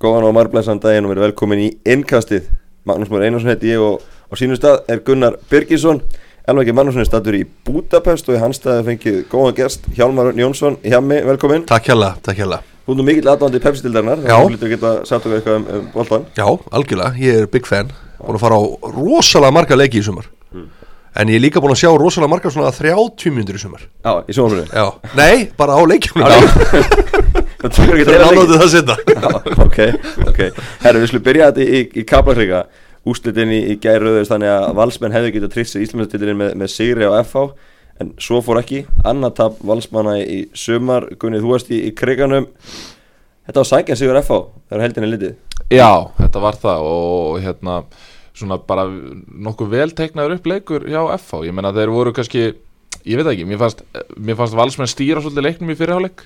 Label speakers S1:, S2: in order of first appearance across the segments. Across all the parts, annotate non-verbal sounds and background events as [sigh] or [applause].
S1: Góðan og margblæsan daginn og verið velkomin í innkastið. Magnús Mór Einarsson heiti ég og á sínum stað er Gunnar Birgisson. Elvækir Magnússon er statur í Budapest og í hans staði fengið góðan gest Hjálmar Jónsson. Hjá mig, velkomin.
S2: Takk hjá takk hjá
S1: Þú erum mikill aðdáðandi pepsildildarnar
S2: Já.
S1: Þú lítur að geta sagt okkur eitthvað um, um boltan
S2: Já, algjörlega, ég er big fan. Búin að fara á rosalega marga leiki í sumar. En ég er líka búin að sjá rosalega marga svona 30 myndir í sumar.
S1: Já, í sjónfrunni
S2: Já, nei, bara á leikjum [laughs]
S1: Það
S2: er alveg það að setja [laughs]
S1: ok, ok. Herru, við slum byrja þetta í, í, í kaplakrika. Úslitin í, í gæröðust Þannig að valsmenn hefðu getað trist sér Íslandstillinni með, með Sigri á FH En svo fór ekki. Anna tap valsmanna í sumar. Gunnið, þú varst í, í kriganum. Þetta var sækjan Sigur FH þegar heldinni litið.
S3: Já, þetta var það og hérna svona bara nokkuð vel teiknaður upp leikur hjá FH, ég meina þeir voru kannski ég veit ekki, mér fannst, mér fannst valsmenn stýra svolítið leiknum í fyrirháleik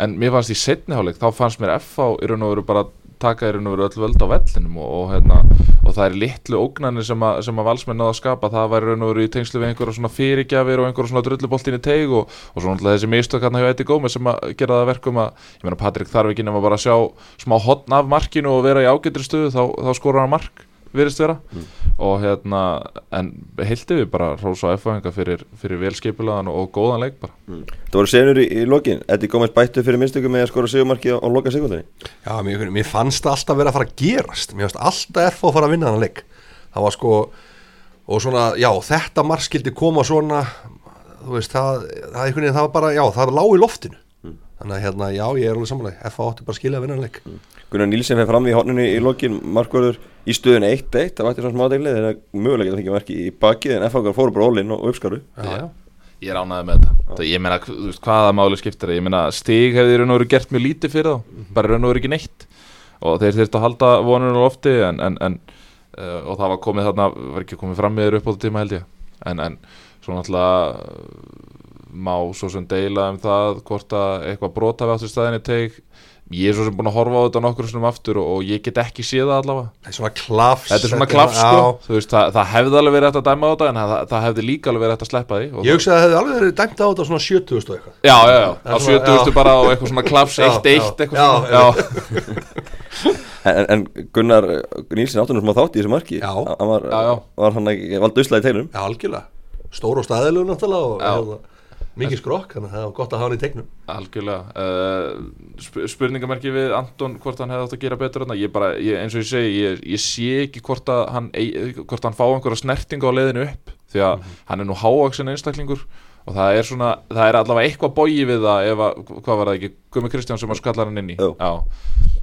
S3: en mér fannst í setniháleik, þá fannst mér FH í raun og veru bara taka í raun og veru öll völd á vellinum og, og hérna og það er litlu ógnanir sem, að- sem að valsmenn náða að skapa, það var í raun og veru í tengslu við einhverja svona fyrirgjafir og einhverja svona drulluboltin í teig og, og svo náttúrulega þessi mistök hérna hjá Eddie Gómez sem að gera það að verkum að, ég meina Patrik þarf ekki bara að sjá smá hotn af markinu og vera í ágættri stöðu þá, þá skorur hann mark virðist vera. Og hérna en heilti við bara Rósa F-fæðinga fyrir, fyrir velskipulaðan og, og góðan leik bara.
S1: Það voru senur í, í lokin. Eddi Gómez bættu fyrir minnstökum með að skora Sigurmarki á, á loka sekundinni
S2: Já, mér, mér fannst það alltaf vera að fara að gerast. Mér fannst alltaf F að fara að vinna hann leik. Það var sko Og svona, já, þetta marg skildi koma svona Þú veist, það, það, veginn, það var bara, já, það lág í loftinu Þannig að hérna, já, ég er alveg samanlega F átti bara að skilja að vinna hann leik
S1: Gunnar Nílsen fyrir fram í horninu í lokin Markvörður í stöðun 1-1 Það vætti svona smá degli Þegar mögulega geta fengið marki í bakið En FH fóru bara ólinn og uppskaru
S2: Já, já,
S3: ég er ánægði með þetta. Það, ég meina, þú veist, hvaða máli skiptir það? Ég meina, stig hefði í raun og veru gert mjög lítið fyrir þá. Bara í raun og veru ekki neitt. Og þeir þurftu að halda vonunum á lofti en, en, en uh, og það var komið þarna var ekki komið fram með þeir upp á þetta tíma held ég. En, en svo náttúrulega uh, má svo sem deila um það hvort að eitthvað brota við áttu staðinni teik ég er svo sem búin að horfa á þetta nokkur sinum aftur og, og ég get ekki séð það allavega.
S2: Það er svona klafs
S3: Þetta er svona klafs sko, þú veist, það, það hefði alveg verið hægt að dæma á þetta en það, það hefði líka alveg verið hægt að sleppa því og
S2: Ég hugsa að það hefði alveg verið dæmt á þetta svona 70 og eitthvað.
S3: Já, já, já, á
S2: Það er svona-
S3: 70 bara á eitthvað svona klafs
S2: Já,
S3: 1-1
S2: já,
S3: eitthvað
S2: já,
S3: svona. Já,
S1: En, en Gunnar Nílsen áttunum smá þátt í þessu marki.
S2: Já.
S1: Hann var,
S3: Já, já.
S1: var hann ekki Valdi usla í tegnum.
S2: Já, algjörlega. Stór og staðilegu náttúrulega og
S3: Já.
S2: hérna, mikið skrokk Þannig að það var gott að hafa hann í tegnum.
S3: Algjörlega. Uh, sp Spurningamerki við Anton hvort hann hefði átt að gera betur þarna? Ég bara, ég, eins og ég segi, ég, ég sé ekki hvort að hann, hvort hann fá einhverja snertingu á leiðinu upp Því að hann er nú háaksin einstaklingur og það er svona, það er allavega eitthvað bógi við það ef að, hvað var það ekki, Gumi Kristján sem að skallar hann inn í?
S1: Jú.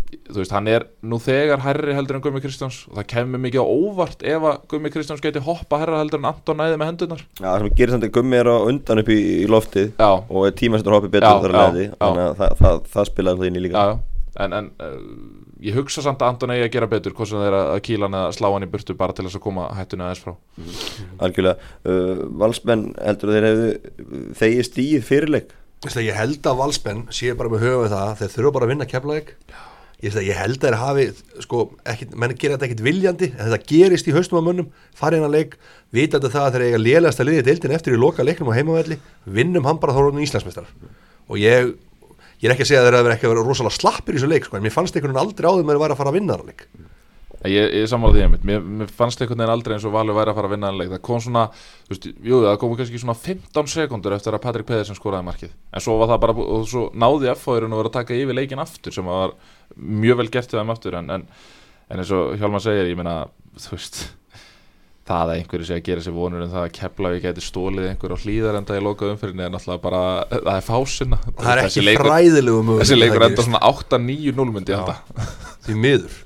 S3: Þú veist, hann er nú þegar hærri heldur en Gumi Kristjáns og það kemur mikið á óvart ef að Gumi Kristjáns geti hoppa hærra heldur en Anton næði með hendurnar.
S1: Já, það sem gerir samt að gummi er á undan upp í, í loftið
S3: Já,
S1: og er tímasettur hoppið betur
S3: Já,
S1: þar að leiði þannig að það, það, það spilaði það inn í líka.
S3: Já, já. en, en uh, ég hugsa samt að Anton eigi að gera betur hvort sem þeir að kýla hann eða slá hann í burtu bara til þess að koma hættuna aðeins frá.
S1: Algjörlega. Uh, valsmenn heldur að þeir hefðu þegi stíð fyrirleik?
S2: Ég held að valsmenn sé bara með höfuð það þeir þurfa bara að vinna keflaðik ég, að ég held að þeir hafi sko, ekki, menn gera þetta ekkit viljandi en þetta gerist í haustum á mönnum farið hann að leik, vitandi það að þeir eiga lélegasta liðið deildin eftir í loka leiknum á heimavelli vinnum hann bara þá rónum Íslandsmeistar og ég, ég er ekki að segja að þeir hafi ekki að vera rosalega slappir í þessu leik sko, en mér fannst einhvern veginn aldrei áður með að vera að fara að vinna hann leik
S3: Ég, ég sammála því einmitt, mér, mér fannst einhvern veginn aldrei eins og Valur væri að fara að vinna hann leik. Það kom svona, þú veist, jú það kom kannski svona 15 sekundur eftir að Patrik Pedersen skoraði markið. En svo var það bara, og svo náði F-fáirinn að vera að taka yfir leikin aftur sem var mjög vel gert við þeim aftur. En, en, en eins og Hjálmar segir, ég meina þú veist, það að einhverju sé að gera sér vonur en það að Keflavík geti stólið einhver á hlýðarenda í loka umfyrinni er náttúrulega bara, það er fásinna.
S2: Það er ekki fræðilegu möguleiki
S3: þessi leikur
S2: það
S3: enda svona 8-9-0 myndi ég halda.
S2: Því miður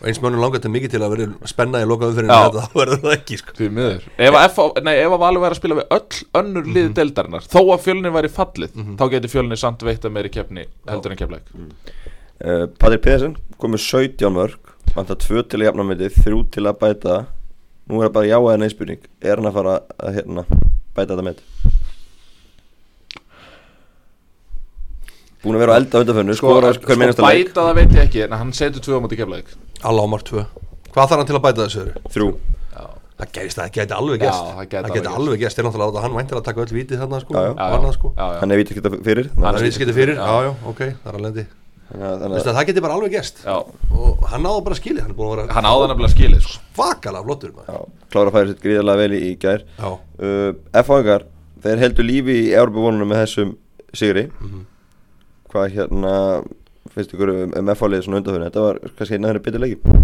S2: og eins mönnum langar þetta mikið til að vera spenna í loka umfyrir
S3: Já.
S2: þetta þá verður það ekki sko.
S3: Því miður. Ef að, F, nei, ef að Valur væri að spila við öll önnur
S2: Mhm.
S3: lið deildarinnar Þó að fjölnir væri fallið Þá getur fjölnir samt veitt að meiri keppni heldur en keppleik
S1: uh, Patrik Pedersen komið 17 mörg vantar 2 til að jafna með þið 3 til að bæta. Nú er það bara já eða nei spurning. Er hann að fara að hérna, bæta þetta með búin að vera á elda undanfönnu
S3: Sko,
S1: skora
S3: sko
S1: leik.
S3: bæta það veit ég ekki En hann setur tvö á móti keppleik
S2: Alámar 2 Hvað þarf hann til að bæta þessu öðru?
S1: þrjú.
S2: Það gerist það, geti alveg
S3: Já,
S2: gerst.
S3: það gæti
S2: það
S3: alveg
S2: geti alveg gerst, er náttúrulega að hann væntir að taka öll vitið þarna sko,
S1: Já, já.
S2: og annað sko.
S3: Já, já.
S1: hann er vítið ekki fyrir.
S3: Hann
S2: Það er
S3: er
S2: viðskipti fyrir, já, já, ok, það er alveg
S1: að- þannig
S2: Veistu
S1: að
S2: að það geti bara alveg gerst.
S3: Já.
S2: og hann náði bara skilið hann er búin að vera
S3: Hann áða nefnilega skilið sko.
S2: svakalega flottur maður.
S1: Já, klára að færa sitt gríðarlega vel í, í gær.
S2: Já,
S1: uh, F-fangar, þeir heldur lífi í Európa-vonunum með þessum sigri.
S2: Mhm.
S1: Hvað hérna finnst ykkur um, um F-fálið svona undanfyrir Þetta var kannski einn aðeins betur leiki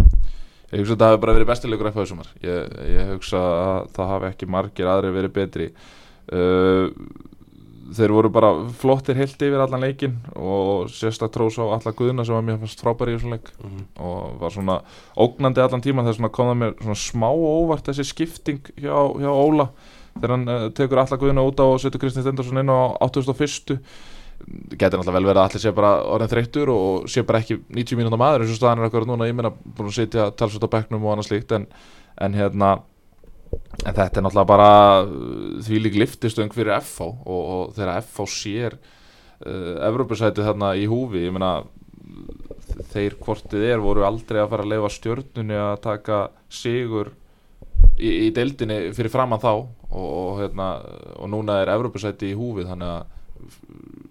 S3: Ég hugsa að það hafi bara verið bestilegur FH í sumar. Ég, ég hugsa að það hafi ekki margir aðri verið betri. Uh, Þeir voru bara flottir heilt yfir allan leikin og sérstak trós á alla guðuna sem var mér fannst frábæri í þessum leik.
S2: Mhm.
S3: og var svona ógnandi allan tíma þess að kom það mér svona smá óvart þessi skipting hjá, hjá Óla. Þegar hann uh, tekur alla guðuna út á og setur Kristinn Stendarsson inn á 81. Gæti náttúrulega vel verið að allir sé bara orðin þreyttur og sé bara ekki 90 mínúta maður eins og staðan er akkurat núna, ég meina búin að sitja talsvöld á bekknum og annað slíkt en, en hérna en þetta er náttúrulega bara uh, því lík liftistöng fyrir FH og, og þegar FH sér uh, Evropasæti þarna í húfi ég meina þeir hvortið er voru aldrei að fara að leifa stjörnunni að taka sigur í, í deildinni fyrir framann þá og, og, hérna, og núna er Evropasæti í húfi þannig að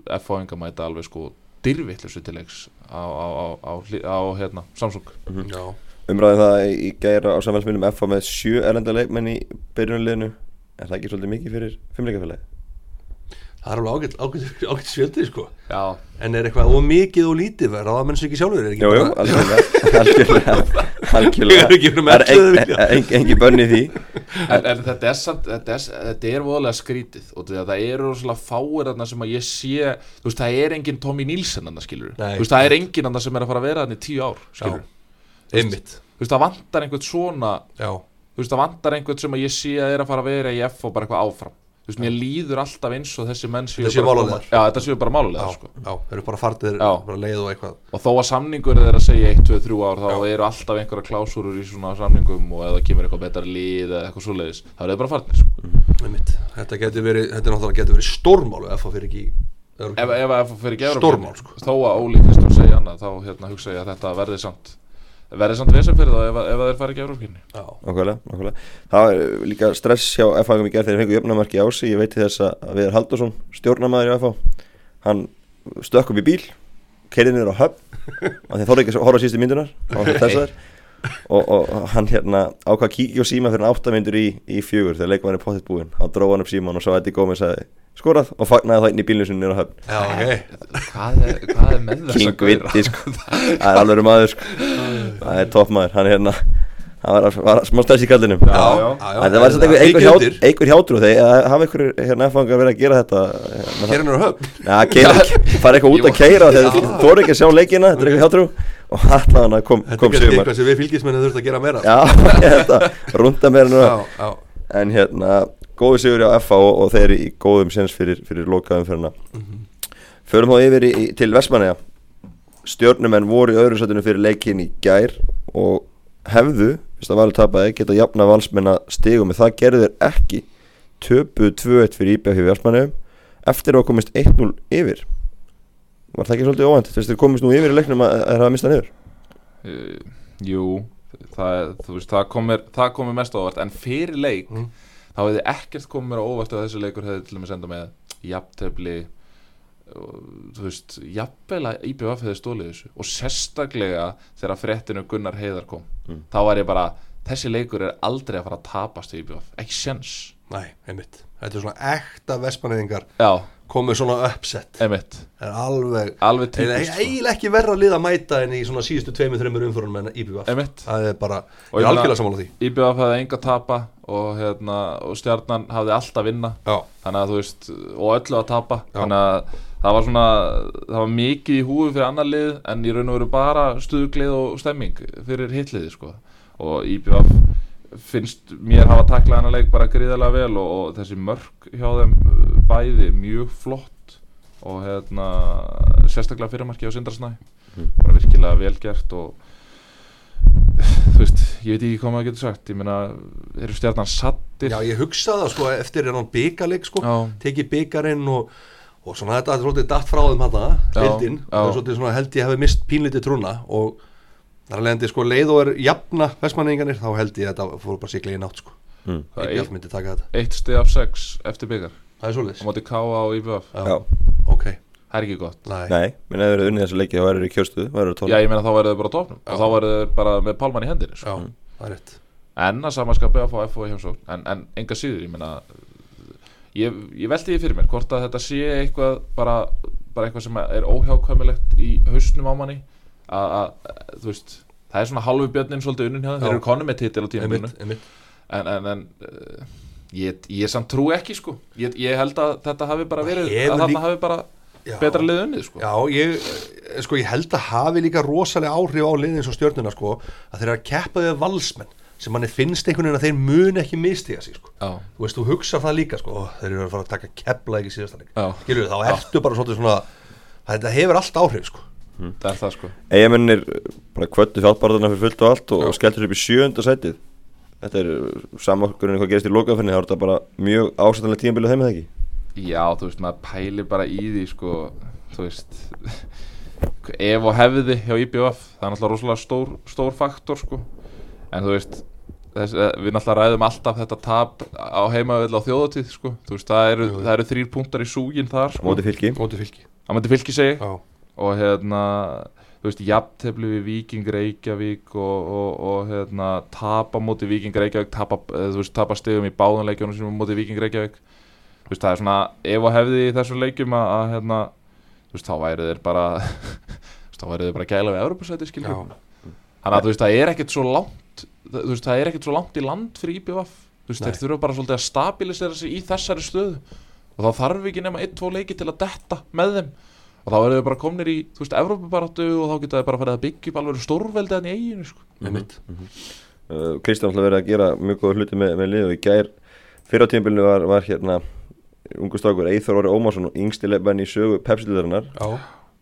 S3: FH-inga mæta alveg sko dyrvillusu til leiks á, á, á, á, á hérna, Samsung.
S2: Já.
S1: Umræðum það í, í gæra á samfélagsmiðlum F með sjö erlenda leikmenn í byrjunarliðinu. Er það ekki svolítið mikið fyrir fimmleikafélagi?
S2: Það er alveg ágætt, ágætt, ágætt sjöldið sko.
S3: Já,
S2: En er eitthvað ómikið og lítið? Verð Það menn sér ekki sjálfur er ekki
S1: Jú, jú,
S2: bara- [laughs]
S1: algjörlega. Algjörlega Algjörlega
S2: Ég er ekki fyrir
S1: Það er
S2: ellefu
S1: en-
S2: vilja.
S1: en- en- engin bönn í því.
S3: En, en þetta er samt þetta er, þetta er voðalega skrítið og því að það eru svona fáir þarna sem að ég sé þú veist það er engin Tommy Nielsen þarna skilur
S2: Nei.
S3: þú veist það er engin þarna sem er að fara að vera þarna í tíu ár skilur
S2: einmitt.
S3: þú veist það vantar einhvern svona
S2: Já,
S3: þú veist það vantar einhvern sem að ég sé að er að fara að vera í F og bara eitthvað áfram þú veist mér líður alltaf eins og þessi menn séu bara bara
S2: já,
S3: málulega sko.
S2: já, þeir eru bara fartir
S3: Já.
S2: bara leið og eitthvað
S3: og þó að samningur er að segja 1, 2, 3 ár þá
S2: Já.
S3: eru alltaf einhverja klásúrur í svona samningum og eða kemur eitthvað betra lið eða eitthvað svoleiðis þá er það bara farnir sko.
S2: einmitt. Þetta getur verið, þetta er náttúrulega getur verið stórmál ef það fyrir ekki
S3: ef, ef að fyrir ekki
S2: Stórmál,
S3: Evrópu, þó að Óli Kristján segja annað þá hérna, hugsa ég að þetta verði samt verði samt vesen fyrir það ef, að- ef að þeir fara ekki Evrópkinni
S2: Já,
S1: Nákvæmlega, nákvæmlega. Það var uh, líka stress hjá F-fangum í gerð þegar þeir fengu jöfnamarki á sig. Ég veit þess að Viðar Haldursson, stjórnamaður í F-fá Hann stökk upp í bíl Keirði niður á höfn og þeir þóru ekki að horfa á síðustu myndunar og, [laughs] þessar, og, og, og hann hérna ákvað að kíkja og síma fyrir áttamindur í, í fjögur þegar leikmann er pottitt búinn. Þá dróð hann upp síman og svo Eddie Gómez sagði skorað og fagnaði það inn í bílinu sinni á höfn.
S2: Já, ok.
S3: Hvað er, hvað er með þess
S1: King Vitti sko. Það er alveg maður sko. Það er topp maður. Hann hérna Hann var, var smá stæs í kallinum.
S3: Já,
S2: Já,
S3: já.
S1: Það var svona einhver, einhver, einhver hjátrú. Þegar hafa einhver hérna F-fangar verið að gera þetta hérna,
S2: Hér er höfn.
S1: Já, keira, fara eitthvað út að keira þegar þú voru ekki að sjá leikina, þetta er eitthvað hjátrú. Og allan að kom,
S2: Þetta er
S1: kom
S2: eitthvað sem við fylgismennin þurft að gera meira.
S1: Já, að runda meira nú
S2: já, já.
S1: en hérna, góðu sigur á FA og, og þeir eru í góðum séns fyrir, fyrir lokaðum fyrir hana Förum þá yfir í, til Vestmanneja Stjórnumenn voru í öðru sætinu fyrir leikin í gær og hefðu, fyrst að valið tapaði, geta jafna valsmenn að stigum en það gerðu þeir ekki. Töpuð 2-1 fyrir IBF í Vestmannejum eftir að komist 1-0 yfir. Var það ekki svolítið óvænt? Veist, þeir komist nú yfir í leiknum að að hafa mistað niður.
S3: Uh, jú, það, veist, það komir, það komir mest á óvart en fyrir leik
S2: Mm.
S3: Þá hefði ekkert komið mér á óvart að þessi leikur hefði til að með senda með jafntefli og, þú veist, jafnvel að IBF hefði stólið þessu. Og sérstaklega þegar fréttinu Gunnar Heiðar kom.
S1: Mm.
S3: þá var ég bara, þessi leikur er aldrei að fara að tapast í IBF, ekki sjens
S2: Nei, einmitt. Þetta er svona ekta vestmanniðingar
S3: já,
S2: komið svona uppsett
S3: emitt,
S2: Það er alveg
S3: alveg
S2: er
S3: típist sko.
S2: eiginlega ekki verra lið að mæta en í svona síðustu tveimur, þreimur umförunum en IBF
S3: emitt
S2: Það er bara, ég er algjörlega sammála því.
S3: IBF hefði enga að tapa og, hérna, og stjarnan hafði alltaf að vinna.
S2: Já,
S3: þannig að þú veist, og öllu að tapa.
S2: Já.
S3: þannig að það var svona það var mikið í húfi fyrir annar lið en í raun og veru bara stuðuglið og stemming fyrir hitliði sko. Og IBF finnst mér hafa taklað hennar leik bara gríðarlega vel og, og þessi mörk hjá þeim bæði mjög flott og hérna sérstaklega fyrirmarki á Sindrasnæ.
S1: Mm.
S3: bara virkilega vel gert og þú veist, ég veit ekki hvað maður getur sagt. Ég meina, eru stjarnan sattir
S2: Já ég hugsaði það sko eftir hennan byggarleik sko.
S3: Já.
S2: tekið byggarinn og, og svona þetta er svolítið datt frá þeim
S3: Já,
S2: heldinn, það er svolítið svona held ég hefði mist pínlítið trúna og þar að leiðandi sko leið og er jafna vestmanningarnir þá held ég að þetta fór bara sigla í nátt sko.
S1: Mm.
S3: Er
S2: IBF
S3: eitt,
S2: myndi taka þetta.
S3: Eitt stið af sex eftir byggar
S2: Það er
S3: á
S2: svolítið
S3: móti K.A. og IBF
S1: Já,
S2: ok.
S3: Það er ekki gott.
S2: Nei,
S1: Nei, menn ef þeir eru unnið þessu leiki þá verður í kjörstöðu, þá verður
S3: Já,
S1: tólf.
S3: Ég meina þá verður þau bara á topnum og þá verður þau bara með pálmann í hendinni sko.
S2: já, það er rétt.
S3: En að samanskapi að fá F og heimsókn. En, en enga síður, ég meina ég, ég velti því fyrir mér hvort að þetta sé eitthvað bara, bara eitthvað sem er óhjákvæmilegt í hausnum á manni. Að, að þú veist það er svona halvu björnin svolítið unnin
S2: Já.
S3: þeir eru konum með titil á
S2: einmitt
S3: en, en, en uh, ég, ég samt trú ekki sko ég, ég held að þetta hafi bara verið að þarna
S2: líka-
S3: hafi bara
S2: Já.
S3: betra lið unnið sko
S2: Já, ég, eh, sko, ég held að hafi líka rosalega áhrif á liðin svo stjörnuna sko, að þeir eru að keppa við valsmenn sem manni finnst einhvern veginn að þeir mun ekki mistiga sig sko.
S3: Já,
S2: þú veist, þú hugsa það líka sko, ó, þeir eru að fara að taka kepla ekki síðasta leik
S3: Já.
S2: skilur þá ertu bara svolítið svona þetta hefur allt áhrif sko.
S3: það er það sko
S1: Eigamennir bara kvöttu fjálparðarna fyrir fullt og allt og, og skelltur upp í sjönda sætið Þetta er samankurinn hvað gerist í lokafinni þá er þetta bara mjög ásættanlega tímabilið þeim eða ekki?
S3: Já, þú veist, maður pælir bara í því sko, þú veist [laughs] ef og hefði hjá IBF það er náttúrulega rosalega stór, stór faktor sko, en þú veist þess, eh, við náttúrulega ræðum alltaf þetta tap á heimavill á þjóðatíð sko, þú veist, það eru, það eru þrýr punktar í súgin þar
S1: á
S3: sko,
S1: móti fylki.
S2: Móti fylki.
S3: Á myndi fylki segi
S2: Já,
S3: og hérna þú veist, jafntefli við Víking Reykjavík og, og, og hérna tapa móti Víking Reykjavík tapa, eh, þú veist, tapa stegum í báðanleikjónu sem móti Víking Reykjavík. Þú veist, það er svona, ef og hefði í þessum leikjum að, að hérna, þú veist, þá væri þeir bara [laughs] þú veist, þá væri þeir bara gæla við Evropasæti skiljum þannig að þú veist, það er ekkert svo langt þú veist, það er ekkert svo langt í land fyrir IBF þú veist,
S2: Nei.
S3: þeir þurfa bara svolítið að stabilisera sig í þessari stöðu. Og þá þarf ekki nema 1-2 leiki til að detta með þeim og þá verður þau bara komnir í, þú veist, Evrópubaráttu og þá geta þau bara farið að byggja upp alveg stórveldi hann í eiginu, sko.
S2: einmitt.
S1: Uh, Kristján ætla verið að gera mjög góða hluti með, með lið og í gær fyrir á tímabilinu var, var hérna ungu strákur Eithor Orri Ómarsson og yngsti leifmenn í sögu pepsildarinnar
S2: Já,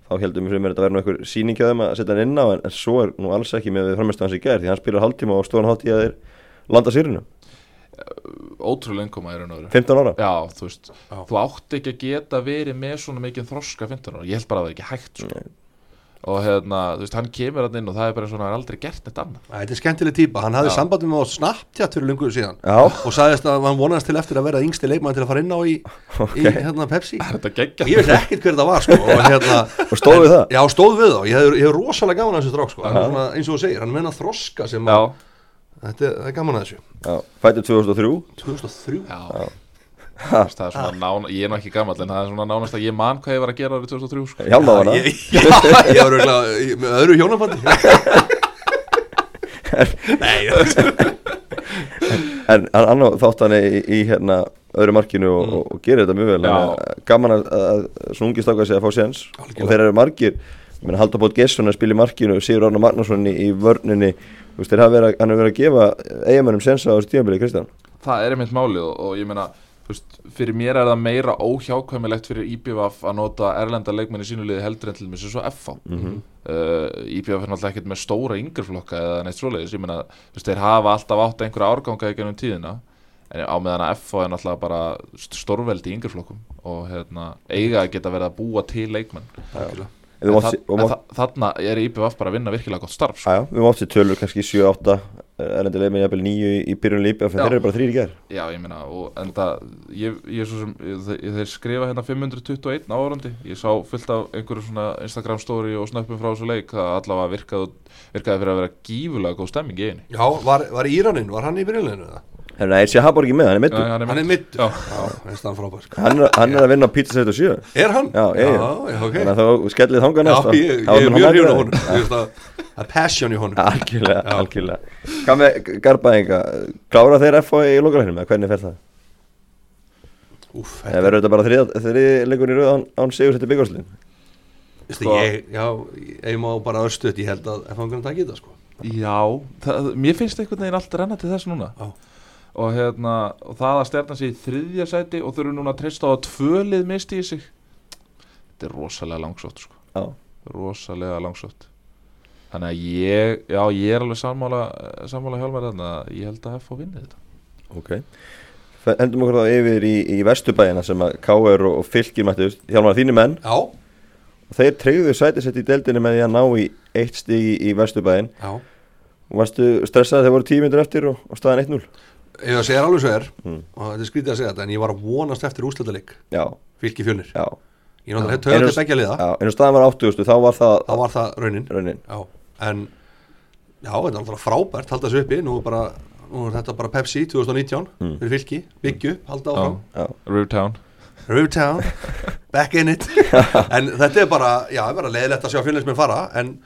S1: þá heldum við fyrir mér að þetta verði nú einhver sýning hjá þeim að setja hann inn á en, en svo er nú alls ekki með við framistu hans í gær því hann spilar hálftíma og stóðan hálftíma þeir landa sýrinu,
S3: Ótrúlega innkoma er hann öðru
S1: 15 ára?
S3: Já, þú veist,
S2: Já.
S3: þú átti ekki að geta verið með svona mikið þroska 15 ára, ég held bara að það er ekki hægt sko. Og hérna, þú veist, hann kemur hann inn og það er bara svona, hann er aldrei gert neitt annað.
S2: Þetta er skemmtileg típa. Hann hafði
S3: Já.
S2: sambandi með á Snapchat fyrir lungu síðan
S1: Já,
S2: og sagðist að hann vonast til eftir að vera yngsti leikmann til að fara inn á í, í hérna Pepsi.
S3: Geggja?
S2: Ég veist ekkert hver það var sko og, hérna,
S1: og stóð við það?
S2: Já, stóð við þá, ég hef, ég hef rosalega gaman þetta er, það er gaman að þessu.
S1: Já, fætið 2003
S2: 2003
S3: já, Þú veist, Það er svona nána, ég er nú ekki gammal en það er svona nánast að ég man hvað ég var að gera árið 2003 sko.
S1: Hjálma á hana
S2: ég, [laughs] Já, ég var auðvitað með öðru hjónabandi. Nei,
S1: En hann, þátt hann í, í hérna öðru markinu og, og, og gerir þetta mjög vel.
S3: Já.
S1: Þannig að gaman að, að svona ungi stáka sig að fá séns. Og þeir eru margir. Ég meina Haldur Bótt Gesson að spila í markinu og Sigur Arnar Magnússon í, í vörninni Þú veist, þeir hafa verið, að- hann hefur verið að gefa eigamennum sensa á þessu tímabili, Kristján.
S3: Það er einmitt málið og, og ég meina þú veist, fyrir mér er það meira óhjákvæmilegt fyrir IBVF að nota erlenda leikmenn í sínu liði heldur en til mér sem svo FH
S1: Mhm.
S3: uh, IBVF er náttúrulega ekkert með stóra yngreflokka eða neitt svoleiðis, ég meina þú veist, þeir hafa alltaf átt einhverja árganga í gennum tíðina en á meðan að FH er náttúrulega bara st- stórveldi í yngreflokkum og hérna, eiga að geta verið að búa til leikmenn En, en þa þarna er IBVF bara að vinna virkilega gott starf sko.
S1: Við mátt sér tölur kannski 7-8 erlendi leikmenn jafnvel 9 í, í byrjun lípi
S3: Já.
S1: þeir eru bara þrýr í gær
S3: Já, ég meina, og enda ég, ég er svo sem, ég, þeir skrifa hérna 521 árandi, ég sá fullt af einhverju svona Instagram story og snöppum frá þessu leik, það allavega virkaði, virkaði fyrir að vera gífulega góð stemming í einu
S2: Já, var, var Íranin, var hann í byrjunleginu það?
S1: Hérna, Nei, sé Habor ekki með, hann er mittur
S3: hann
S2: er mitt
S3: Já.
S2: Já, veist hann frábær.
S1: Hann, er- hann er að vinna á Pizza 77
S2: Er hann?
S1: Já, ég,
S2: já, já, ok.
S1: Þannig að þá skellið þangað
S2: Já,
S1: næst þá-
S2: ég,
S1: þá
S2: ég er
S1: hann
S2: mjög
S1: mæta
S2: hrifun á honum. Ég veist að Það er passion í honum.
S1: Algjörlega,
S2: Já.
S1: algjörlega. Hvað með Garbaðinga, klára þeir FH í lokalænum eða hvernig fer það?
S2: Úf,
S1: Eða verður þetta bara þriði, þriði leikur í rauð án, án sigur þetta byggvarslinn?
S2: Veistu,
S3: Sko-
S2: ég, já, ég má bara örstuðt, ég held að ef hann kunni taka þetta sko.
S3: Já, það, mér finnst einhvern veginn allt renna til þess núna.
S2: Já.
S3: Og, hérna, og það að stjarnan sig í þriðja sæti og þurfu núna að treysta á að tvölið misti í sig. Þetta er rosalega langsótt sko.
S1: Já,
S3: rosalega langsótt. Þannig að ég, já, ég er alveg sammála, sammála hjálmar þarna. Ég held að FH vinni þetta.
S1: Ok. Hendum okkur þá yfir í, í Vesturbæina sem að KR og, mættu. Hjálmar þínu menn?
S2: Já,
S1: og þeir treyðu sætisett í deildinni með því að ná í eitt stig í, í Vesturbæin.
S2: Já.
S1: Og varstu stressaði þegar voru tíu myndir eftir og, og staðan 1-0
S2: Ef það segir alveg svo er
S1: Mm.
S2: og þetta er skrítið að segja þetta en ég var að vonast eftir úrslutaleik
S1: Já,
S2: fylki fjölnir.
S1: Já,
S2: ég náttúrulega hef töðað
S1: Einu-
S2: til begja liða.
S1: Já, en ef staðan var 80 þá var það
S2: þá var það raunin.
S1: Raunin.
S2: Já, en já, þetta er náttúrulega frábært halda þessu uppi, nú er, bara, nú er þetta bara Pepsi 2019
S1: Mm.
S2: fyrir fylki, byggju, halda áfram.
S1: Já,
S3: Rivtown
S2: Rivertown, [laughs] back in it. [laughs] En þetta er bara, já, er bara leiðilegt að sjá fjölnismenn fara, en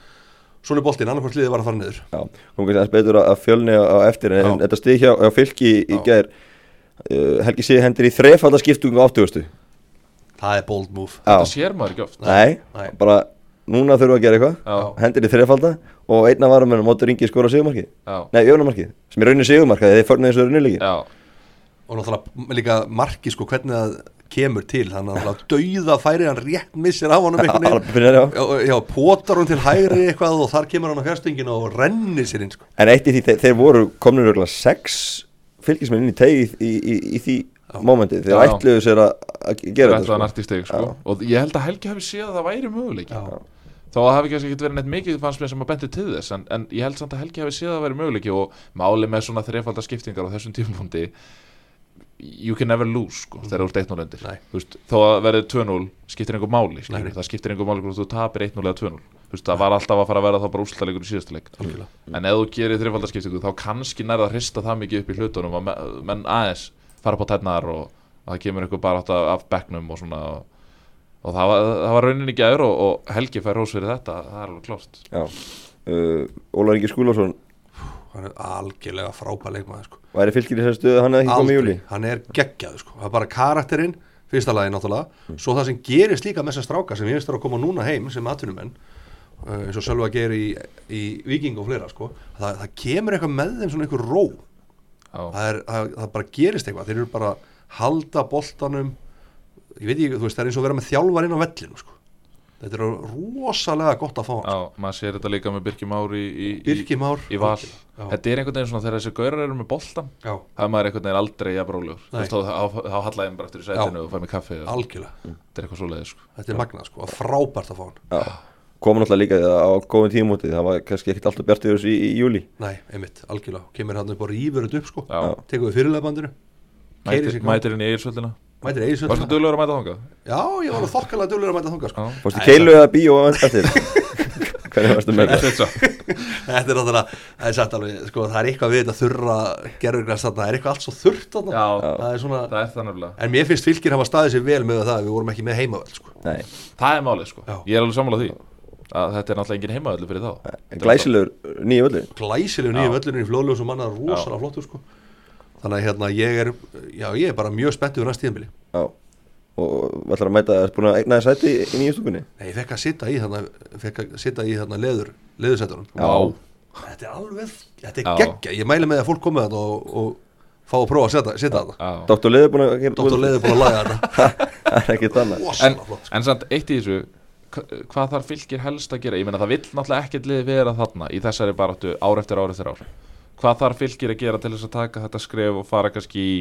S2: svona er boltinn, annarkvæmt liðið var að fara niður.
S1: Já, kom kannski aðeins betur að fjölni á, á eftir en
S2: Já.
S1: þetta stig hjá, hjá fylki í, í
S2: Já.
S1: gær uh, Helgi Sig hendur í þrefalda skiptungu á 80
S2: það er bold move.
S1: Já,
S3: Þetta sér maður ekki oft.
S1: Nei,
S2: Nei.
S1: bara núna þurfum við að gera eitthvað. Hendur í þrefalda og einna varum en mótur ringi skora sigumarkið
S3: já,
S1: Nei, jöfnumarkið, sem er raunin sigumarkið þeir förnaði þessu rauninleiki
S3: já.
S2: Og náttúrulega líka marki sko hvernig það kemur til þannig að dauða færi hann rétt missir af honum einhvern veginn. potar hún til hægri eitthvað og þar kemur hann á fjárstenginu og rennir sér inn sko.
S1: En eitt í því, þeir, þeir voru komnir örgulega sex fylgismenn inn í tegið í, í, í því mómenti þeir ætluðu sér að að gera
S3: Þetta
S1: þetta
S3: var
S1: sko.
S3: sko. Og ég held að Helgi hafi séð að það væri að það hafi kannski ekki verið neitt mikið fannst mér sem að benti til þess en, en ég held samt að Helgi hafi séð að það væri möguleiki og máli með svona þrefaldar skiptingar á þessum tímapunkti You can never lose sko, þegar þú ert 1-0 undir. Veist, Þó að verið 2-0 skiptir einhver máli
S2: nei.
S3: Það skiptir einhver máli hvort þú tapir 1-0 eða 2-0 Þú veist, Það var alltaf að fara að vera þá bara úrslalegur í síðasta leik.
S2: Algjörlega.
S3: En ef þú gerir þrefaldar skiptingu þá kannski nærða að hrista það mikið upp í hlutunum að me- menn aðeins fara på tætnar og að það kemur einhver bara átt af, bekknum og svona og, og það, var, það var rauninni ekki aður og, og Helgi fær rós fyrir þetta, það er alveg klárt.
S1: Já. Uh, Ólar Ingi Skúlason
S2: hann er algjörlega frábær leikmaður sko.
S1: væri fylgir í þessu stöðu hann hefði ekki komið í júli
S2: hann er geggjaður sko. það er bara karakterinn, fyrsta lagi náttúrulega svo það sem gerist líka með þessar stráka sem ég finnst þar að koma núna heim sem atvinnumenn uh, eins og Sölva ger í, í Viking og fleira sko. það, það kemur eitthvað með þeim svona einhver ró
S3: Já,
S2: það, er, það, það bara gerist eitthvað þeir eru bara að halda boltanum ég veit ekki, þú veist, það er eins og að vera með þjálfar inn á vellinu sko. Þetta er rosalega gott að fá hann
S3: já maður sér þetta líka með Birki Már í, í, í,
S2: Birkimár
S3: í val.
S2: Já.
S3: Þetta er einhvern veginn svona þegar þessi gaurar eru með boltan
S2: Já,
S3: það er maður einhvern veginn aldrei veist, þá, hallaði hann bara eftir í sætinu og fæði mig kaffi og
S2: algjörlega.
S3: Þetta er eitthvað svoleiðis sko.
S2: Þetta er magnað sko, frábært að fá hann.
S1: Já. Komum náttúrulega líka á góðum tímúti það var kannski ekkert alltaf bjart yfir þessu í, í júli
S2: Nei, einmitt, algjörlega, kemur hann upp og
S3: mætir,
S2: Eiríksvöld
S3: Varstu duglegur að mæta þangað?
S2: Já, ég var þokkalega duglegur að mæta þangað sko.
S1: Fórstu keilu eða bíó á eftir [laughs] Hvernig varstu með það?
S3: Þetta
S2: Þetta er náttúrulega, það er sagt alveg, sko, það er eitthvað við þetta þurra gerðurgræs þarna, það er eitthvað allt svo þurrt þarna.
S3: Já,
S2: Það er svona,
S3: það er það nefnilega.
S2: En mér finnst fylgir hafa staðið sér vel með það, við vorum ekki með heimavöld sko.
S1: Nei,
S3: Það er málið sko,
S2: Já.
S3: ég er alveg sammála því að þetta er náttúrulega engin heimaöldu fyrir þá.
S1: Glæsilegur nýju völdu
S2: Glæsilegu
S3: Já.
S2: nýju völlurinn í flóðljóðum sem manna rosalega flottur sko Þannig að hérna, ég er, já, ég er bara mjög spenntið fyrir næst tíðanbili
S1: Já. Og ætlar að mæta að búin að eigna þér sæti í nýju stúkunni?
S2: Nei, ég fekk að sitta í þarna, fekk að sitta í þarna leður, leðursættunum
S3: Já,
S2: Þetta er alveg, þetta er
S3: Já.
S2: geggja. Ég mæli með að fólk komið þarna og, og fá að prófa að setja, setja þarna.
S3: Já.
S1: Dr. Leður búin að gera
S2: Dóttor leður búin að laga þarna.
S1: Það er ekkert annað.
S3: En,
S2: sko.
S3: en samt eitt í þessu hva- hvað þarf fylgir helst að gera? Ég meina það vill náttúrulega ekkert liði vera þarna í þessari baráttu ár eftir ár eftir ár hvað þarf fylgir að gera til þess að taka þetta skref og fara kannski í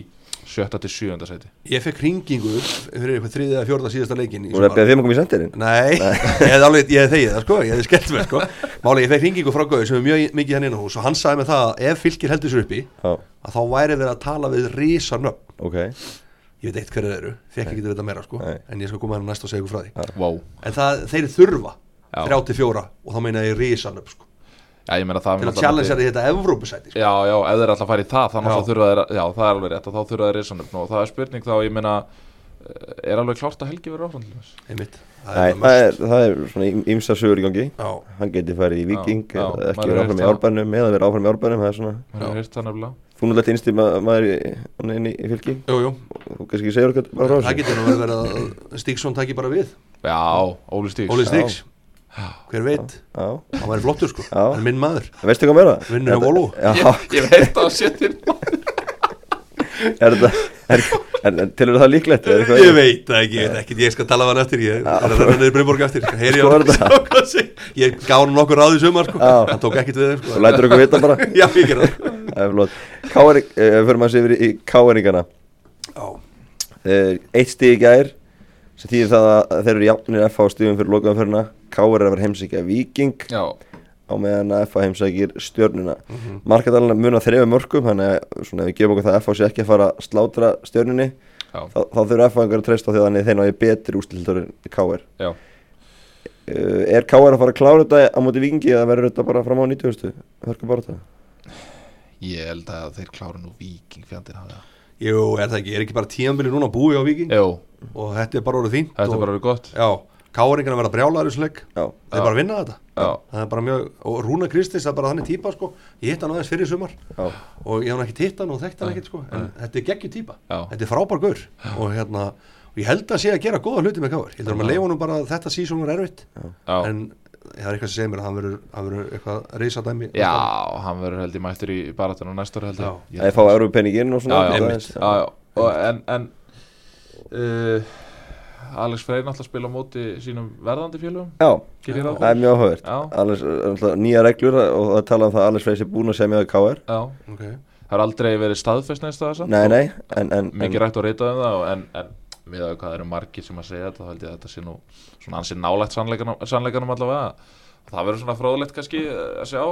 S3: sjötta til sjöunda seti
S2: Ég fekk hringingu fyrir eitthvað þriðið eða fjórða síðasta leikin í
S1: Þú er að beða þeim að koma í sendirinn
S2: Nei, ég hefði alveg, ég hefði þegið það sko, ég hefði skellt mér sko. Máli, ég fekk hringingu frá Gauði sem er mjög mikið hann inn á hús og hann sagði mig það að ef fylgir heldur sér uppi
S1: Já,
S2: að þá væri verið að tala við risa nöfn
S1: ok.
S2: Ég veit eitt hverju þeir eru, fekk ekki að vita meira sko
S1: Nei.
S2: en ég skal koma hérna næst og segja ykkur frá því.
S3: Wow.
S2: En það, þeir þurfa
S3: Já.
S2: 34 og þá meina ég risa nöfn
S3: já, ég meina það
S2: til að challenge
S3: náttúrulega-
S2: í þetta Evrópusæti sko.
S3: Já, já, ef þeir alltaf fara í það þannig að þeir, já, það er alveg rétt og þá þurfa þeir risanöfn og það er spurning þá, ég meina eh, er alveg klárt að Helgi verið áfram?
S2: Einmitt,
S1: Nei,
S2: það
S1: það
S2: er
S1: er, það er svona ímsa sögur í gangi.
S2: Já,
S1: Hann geti farið í Viking
S3: Já, já,
S1: eða ekki verið áfram í árbænum eða verið áfram í árbænum það er svona innst í ma maður hann inn í, í fylki. Þú kannski bara frá
S2: það getur nú verið að Stíksson taki bara við.
S3: Já, Óli Stíks
S2: Óli Stíks, hver veit?
S1: Já,
S2: hann væri flottur sko,
S1: Já.
S2: hann er minn maður.
S1: Veistu hvað meira?
S2: Vinnur hjá Volvo.
S1: Já,
S3: Ég, veit að setja [laughs]
S1: er þetta Tilur það líklegt? Eitthvað-
S2: ég veit það ekki, ég veit ekki, ég skal tala við hann eftir ég er að renna niður Brynborg eftir
S1: Sko [laughs]
S2: á ég gaf hann nokkur ráð í sumar sko. Hann tók ekkit við þeim
S1: Þú
S2: sko.
S1: lætur okkur vita bara. [laughs]
S2: Já, ég gerði það.
S1: Það er eh, fyrir maður sér yfir í káeringana
S2: Já.
S1: Eh, Eitt stig í gær sem þýðir það að þeir eru jafnir FH stigum fyrir lokaðanferðina Káer er að vera heimsækja Viking
S3: Já,
S1: á meðan að FH heimsækir stjörnuna mm. -hmm. Markadalina mun að þrefa mörgum þannig að svona, ef við gefum okkur það að FH sé ekki að fara að slátra stjörnunni
S3: Já.
S1: þá, þá þurfa F-fæðingar að treysta á því að þannig þeir náðu betri ústildur en KR
S3: Já.
S1: uh, Er KR að fara að klára þetta á móti vikingi eða verður þetta bara fram á 90. Hörku bara þetta
S3: Ég held að þeir klára nú viking fjandinn hafa það
S2: Jú, er það ekki, er ekki bara tíðanbili núna búið á Víking
S3: Jú,
S2: og þetta er bara orðið fínt
S3: þetta
S2: og,
S3: er bara verið gott
S2: Já, káringarna verða brjálaður í
S1: Já,
S2: Þeir bara vinna þetta.
S3: Já.
S2: Það er bara mjög, og Rúna Kristins það er bara þannig típa sko. Ég hitt hann aðeins fyrir sumar.
S1: Já,
S2: og ég hef hann ekki hitt hann og þekkt hann ekkert sko. En þetta er geggjur típa,
S3: Já.
S2: þetta er frábær gaur. Og hérna, og ég held að sé að gera góða hluti með káir, ég held að maður leifa honum bara að þetta sísón er erfitt,
S3: Já,
S2: en það er eitthvað sem segir mér að hann verður, eitthvað reysadæmi
S3: já hann verður held ég mættur í barátunum næsta ári held
S2: Já.
S3: ég
S1: það er fá eurupenningin og svona
S3: Já, já, já, já. Og, En, en uh, Alex Freyr náttúrulega spila á móti sínum verðandi félögum.
S1: Já, það er mjög áhugavert. Náttúrulega, Nýja reglur og það tala um það að Alex Freyr sé búin að segja með KR
S3: Já,
S2: okay.
S3: það er aldrei verið staðfest neins það
S1: Nei, nei, en, en,
S3: Mikið rætt og reytað um það og- en, en við að hvað eru margir sem að segja þetta þá held ég að þetta sé nú svona ansið nálægt sannleikanum, sannleikanum allavega það verður svona fróðlegt kannski eh, að sjá.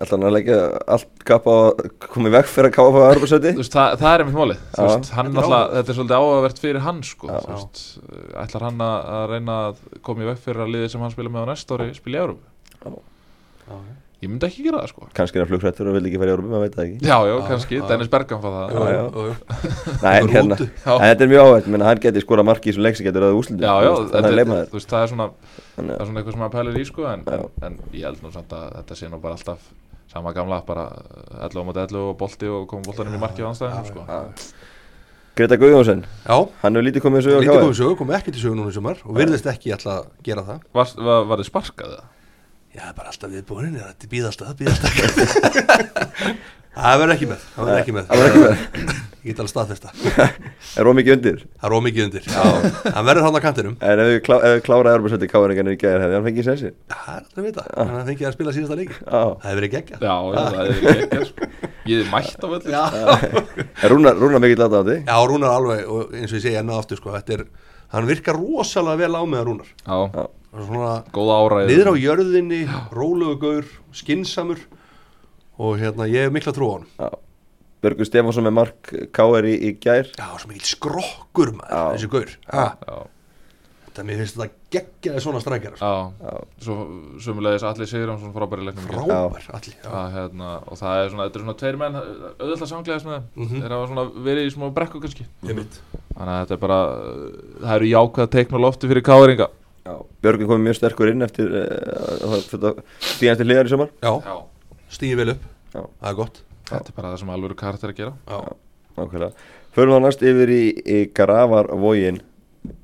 S1: Ætla hann að leggja allt kapp á að koma í vekk fyrir að káfa á
S3: veist, það, það er einmitt málið. Þú
S1: Já.
S3: veist, hann
S2: Þetta er
S3: er svolítið áhugavert fyrir hann sko, veist, eh, ætlar hann að reyna að koma í vekk fyrir að liðið sem hann spila með á næsta ári spila í Európu ég myndi ekki gera það sko.
S1: Kannski er hann flugrættur og vil ekki fara í Európa, maður veit það ekki.
S3: Já, já,
S2: Já,
S3: kannski,
S2: já.
S3: Dennis Bergam fá það.
S1: Já, já. [laughs] Nei, en hérna. En þetta er mjög áhugavert, menn hann geti skora marki í svo leik sem getur að úslitum
S3: já, já,
S1: Þannig
S3: þetta
S1: að
S3: er-
S1: leima þér
S3: þú veist, það er svona það er svona eitthvað sem maður pælir í sko en, en, ég held nú samt að þetta sé nú bara alltaf sama gamla, bara 11 á móti 11 og bolti og koma boltanum í markið á anstæðinu sko.
S1: Greta Guðjónsson,
S2: Já,
S1: hann hefur lítið komið í sögu á
S2: lítið komið sögu, komið ekki til sögu núna í sumar og virðist ekki ætla að gera það.
S3: Var, var, var þið sparkað það?
S2: Já, það er bara alltaf viðbúin, þetta býðast að, býðast að [laughs] Það verður ekki með, það verður ekki með.
S1: Það verður ekki með.
S2: Ég get alveg staðfesta [laughs]
S1: Er ómikið undir?
S2: Það er ómikið undir Já, hann verður hann á kantinum.
S1: En ef við klá, kláraði Europasæti KR-ingarnir í gæðir hefði hann fengið sensi
S2: Það er alltaf að vita, hann að fengið að spila síðasta leiki.
S1: Já.
S2: Það hefur verið geggjað.
S3: Já, já, það er ekki ekki sko. Ég er mætt á
S2: Já,
S1: Er Rúnar, Rúnar mikill aðdáðandi
S2: Já Rúnar alveg, og eins og ég segi enn og aftur sko, þetta er, hann virkar rosalega vel á með Rúnar.
S3: Já,
S2: Hann er Svona niður á jörðinni, rólegu gaur, skinsamur og hérna, ég hef mikla trú á hann
S1: Já. Björgur Stefánsson með Mark KR í, í gær.
S2: Já, svo mikil skrokkur maður, þessi gaur. Þetta mér finnst þetta geggjaði svona strækjar sko.
S3: já, sumulegis Alli Sigurjónsson frábæri leiknum.
S2: Frábær,
S3: að, hérna, og það er svona, þetta er svona tveir menn auðvitað samklæðast með þeim.
S2: Mhm.
S3: þeir hafa svona verið í smá brekku kannski. Þannig að þetta er bara það eru jákvæð teikn á lofti fyrir káringa
S1: já. Björgur komið mjög sterkur inn eftir uh, stíðanst til hliðar í sumar.
S2: Já,
S3: Já,
S2: stíði vel upp,
S1: Já.
S2: það er gott.
S3: Þetta er bara það sem alveg karakter að gera.
S2: Já,
S1: Nákvæmlega. Förum við næst yfir í, í Gravarvógin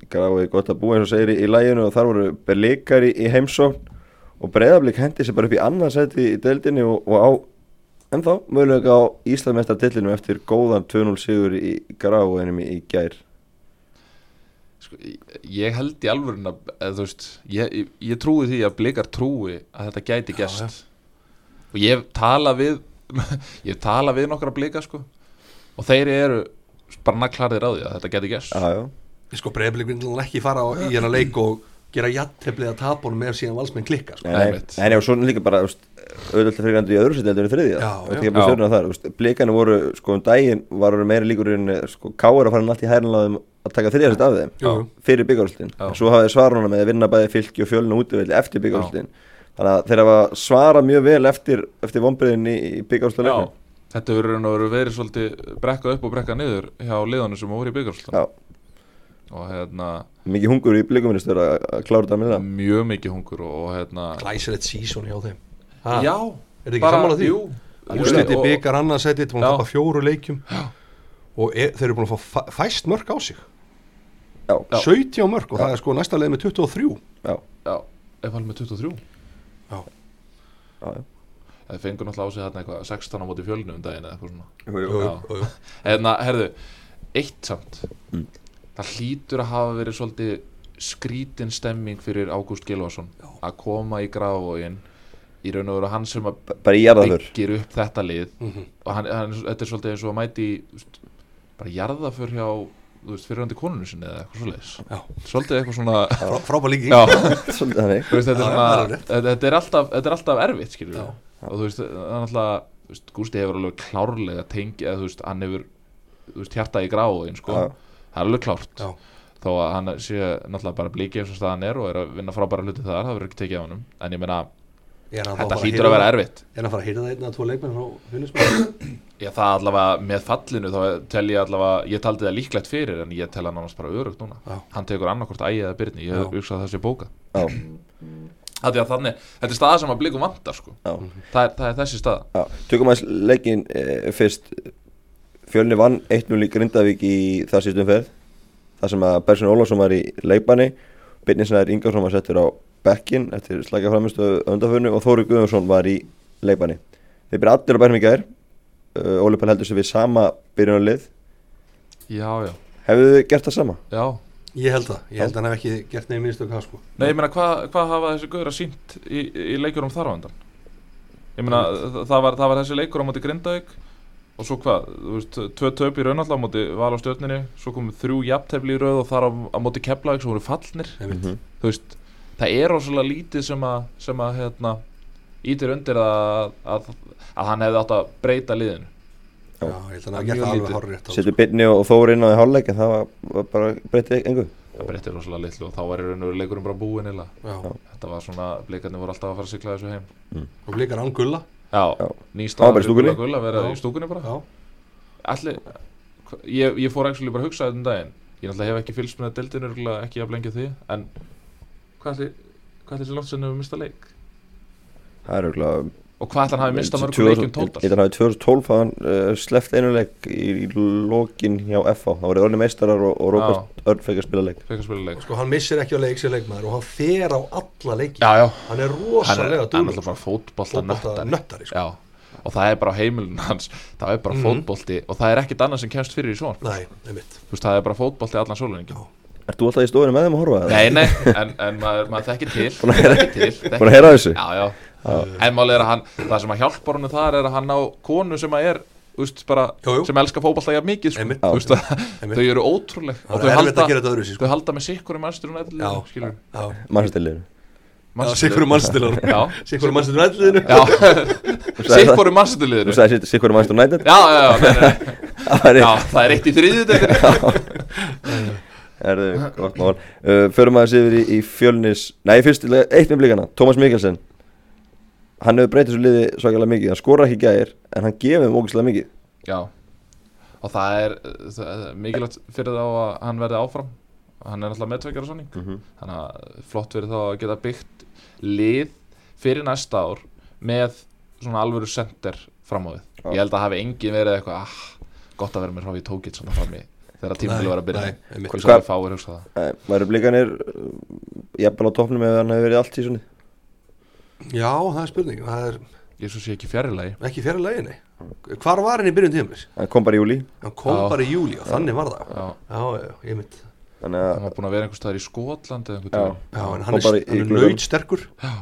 S1: Gravarvógin gott að búa eins og segir í, í læginu og þar voru Berlikar í, í heimsókn. Og Breiðablík hendi sér bara upp í annarsæti í deildinni og, og á ennþá mögulega á Íslandmestartillinu eftir góðan 2-0 sigur í Gravarvóginum í, í gær
S3: sko, ég- held í alvörun að eða, þú veist, ég, ég, ég trúi því að blikar trúi að þetta gæti
S2: Já,
S3: gest
S2: já.
S3: og ég hef talað við [laughs] ég hef talað við nokkra blika sko. Og þeir eru bara nakklarðir á því að þetta gæti
S2: ég sko breyflik vil ekki fara á, í hérna leik og gera jætteflið að tapunum ef síðan valsmenn klikka sko.
S1: Nei, nei, og svo líka bara auðvitað fyrir gandu í öðru seti heldur en í þriðja. Og blíkanu voru sko um daginn var meira líkur en sko káir að fara allt í hærnlaðum að taka þriðja seti af þeim fyrir
S3: Já.
S1: svo hafið svaruna með að vinna bæði fylki og fjölinu útivelli eftir byggarústin þannig að þeir hafa svarað mjög vel eftir, eftir vonbriðin í,
S3: Já, þetta verður og verið svolítið brekka upp og brekka niður hjá liðanum sem voru í
S1: Já,
S3: og hérna
S1: mikið hungur í blíkuministur að að klára þetta með það
S3: mjög mikið hungur og, og hérna
S2: Glæsilegt sísón hjá þeim. Ha,
S3: Já,
S2: Er þið ekki sammála því?
S3: Jú,
S2: Úrsliti
S3: og-
S2: byggar annarsæti, þú
S3: Já.
S2: að fjóru leikjum. Og e, þeir eru búin að fá fæ- fæst mörg á sig.
S1: Já,
S3: Já.
S2: 17 mörg og það er sko næsta leið með 23
S1: já,
S3: Já, ef alveg með 23
S1: já, já.
S3: Það fengur náttúrulega á sig hérna eitthvað 16 á móti fjölnu um daginn eða eitthvað svona.
S1: Jú, jú.
S2: Jú,
S3: Já.
S2: jú, jú.
S3: Hérna, herðu, eitt samt.
S1: Mm.
S3: Það hlýtur að hafa verið svolítið skrítin stemming fyrir Ágúst Gilvason að koma í grafavógin í raun og veru hann sem að byggir upp þetta lið
S2: Mhm.
S3: og hann, hann, þetta er svolítið eins og að mæti bara jarðaför hjá þú veist, fyrirhandi konunum sinni eða eitthvað
S2: Já.
S3: svolítið eitthvað svona [laughs]
S2: Frá, frábær líki [laughs]
S1: Svolítið
S3: þetta, er
S2: er
S3: er alltaf, þetta er alltaf erfitt skilur
S2: Já.
S3: og þú veist, það er alltaf Gústi hefur alveg klárlega tengi eða þú veist, hann hefur hjarta í gráin sko.
S1: Já.
S3: Það er alveg klárt.
S2: Já,
S3: þó að hann sé náttúrulega bara blíki eins og staðan er og er að vinna frábæra hluti þar, það verður ekki tekið á honum. En ég meina,
S2: hann
S3: þetta
S2: bara
S3: hlýtur að vera erfitt.
S2: Er hann að fara að hýrða það einn að tvo leikmenn frá Fjölnismenn? [coughs]
S3: Já, það allavega með fallinu þá tel ég allavega, ég taldi það líklegt fyrir en ég tel hann annars bara örugt núna.
S2: Já.
S3: hann tekur annarkort ægi eða byrni, ég að það sé bóka þannig, þetta er staða sem að blikum vantar sko.
S1: já,
S3: það, er, það er þessi staða.
S1: Já. Tökum aðeins leikin e, fyrst Fjölni vann 1-0 í Grindavík í það sístum ferð Það sem að Bersin Ólafsson var í leikbanni Byrninsnæður Ingarsson var settur á bekkin eftir slækja framistu öndaförnu og Þóri Guðjónsson var í leikbanni Þeir byrja allir á bænum í gær. Uh, Óli Pall heldur sig við sama byrjunarlið.
S3: Já, já,
S1: Hefðu þið gert það sama?
S3: já.
S2: Ég held það, ég held að hann hef ekki gert nefn minnstu hvað sko.
S3: Nei, ég meina, hvað hva hafa þessi gauður að sínt í, í leikurum þar á endan? Ég meina, það, það, var, það var þessi leikur á móti Grindavík og svo hvað, þú veist, tvö töp í raunallega á móti val á stjórninni, svo komum þrjú jafntefli í rauð og þar á, á móti Keflavík svo voru fallnir,
S2: Einmitt.
S1: Mhm.
S3: þú veist það er rosalega lítið sem að sem að, hérna, ítir undir að, að, að hann hefði átt að breyta liðinu.
S2: Já, ég held að hann það alveg horrið rétt á,
S1: Settu Byrni og Þóri inn á í hálfleik en það var, var bara breytið engu.
S3: Það breytir rosalega litlu og þá var í raun og veru leikurinn bara búinn eða
S2: Já,
S3: þetta var svona, blikarnir voru alltaf að fara að sigla þessu heim.
S2: Og blikar án gulla.
S3: Nýst? Gulla vera í stúkunni bara.
S2: Já,
S3: Allir, ég, ég fór actually bara að hugsa þetta um daginn. Ég náttúrulega hef ekki fylgst með örugglega ekki að blengja því En hvað ætli sér langt sem hefur mistað leik?
S1: Það er auðvitað
S3: Og hvað ætli hann hafi mistað mörgum leikjum
S1: held að hann hafi 2012 að hann uh, sleppt einu leik í, í lokin hjá FH Það voru orðin meistarar og, og Róbert Örn fekk að spila leik.
S3: Fekk að spila leik.
S2: Sko hann missir ekki á leik sem leikmaður og hann fer á alla leiki.
S3: Já, já.
S2: Hann er
S3: er,
S2: rosalega
S3: hann er alltaf bara fótbolta
S2: Fótbolta
S3: nöttari
S2: nöttari sko.
S3: Já. Og það er bara á heimilin hans. Það er bara
S2: Mhm.
S3: fótbolti Og það er ekkit annað sem kemst fyrir í svon
S2: Nei, einmitt.
S3: Þú veist, það er bara fótbolti allan sóluningin
S1: Ert þú alltaf í stofinu með þeim að horfa? eða?
S3: Nei, nei, en, en maður, maður
S1: að að
S3: já, en málið er að hann það sem að hjálpar honum þar er að hann á konu sem að er, veist, bara
S2: Jú, jú.
S3: sem elskar fótballta jafn mikið, sko,
S2: Einmitt.
S3: að
S2: Einmitt.
S3: þau eru ótrúleg.
S2: Það
S3: og
S2: er
S3: þau halda,
S2: að gera þetta öðru
S3: þau
S2: sko
S3: halda með sikkur í mannsturinn
S2: Já.
S3: allir, skilur
S2: Já,
S1: Mannstilinu
S2: Já, sikkur um mannstilar
S3: Já,
S2: Sikkur um mannstilar ætliðinu
S3: já, sikkur í mannsturliðinu
S1: Þú sagði Sikkur Mannstur United?
S3: Já, já, já, nei, nei, nei. [laughs]
S1: Það er
S3: já, það er eitt í þriðið
S1: Er þau gott mál. Uh, Förum aðeins yfir í, í fjölnis Nei, fyrst eitt með blíkana Tómas Mikkelsen Hann hefur breytið svo liði svakalega mikið. Hann skora ekki gæðir En hann gefið ógæslega mikið.
S3: Já, og það er, það er mikilvægt fyrir þá að hann verði áfram. Hann er alltaf meðtveikjara sanning
S1: Mhm.
S3: þannig að flott fyrir þá að geta byggt lið fyrir næsta ár með svona alvöru sender fram á við.
S1: Já.
S3: ég held að hafi engin verið eitthvað ah, gott að vera með Ráfi Tókitt svona fram í þegar tímafélag var að byrja.
S1: Hvað-
S3: að fáir hugsa það
S1: Nei, Væru blíkanir Jafnvel á toppnum ef hann hefur verið allt í svonni
S2: Já, það er spurning. Það er
S3: ég svo sé ekki fjarrilegi
S2: ekki fyrir leginni Hvar var hann í byrjun tíðumlis?
S1: Hann kom bara í júli
S2: Hann kom
S3: Já.
S2: bara í júli og þannig var það.
S3: Já,
S2: Já, já, ég mynd
S1: Þannig
S3: hann
S1: að
S3: var búin að vera einhvers staðar í Skotland eða
S1: Já.
S3: einhvern
S2: Já, en hann er,
S1: bara í- í
S2: hann er
S1: glugganum.
S2: nöyt sterkur
S3: já,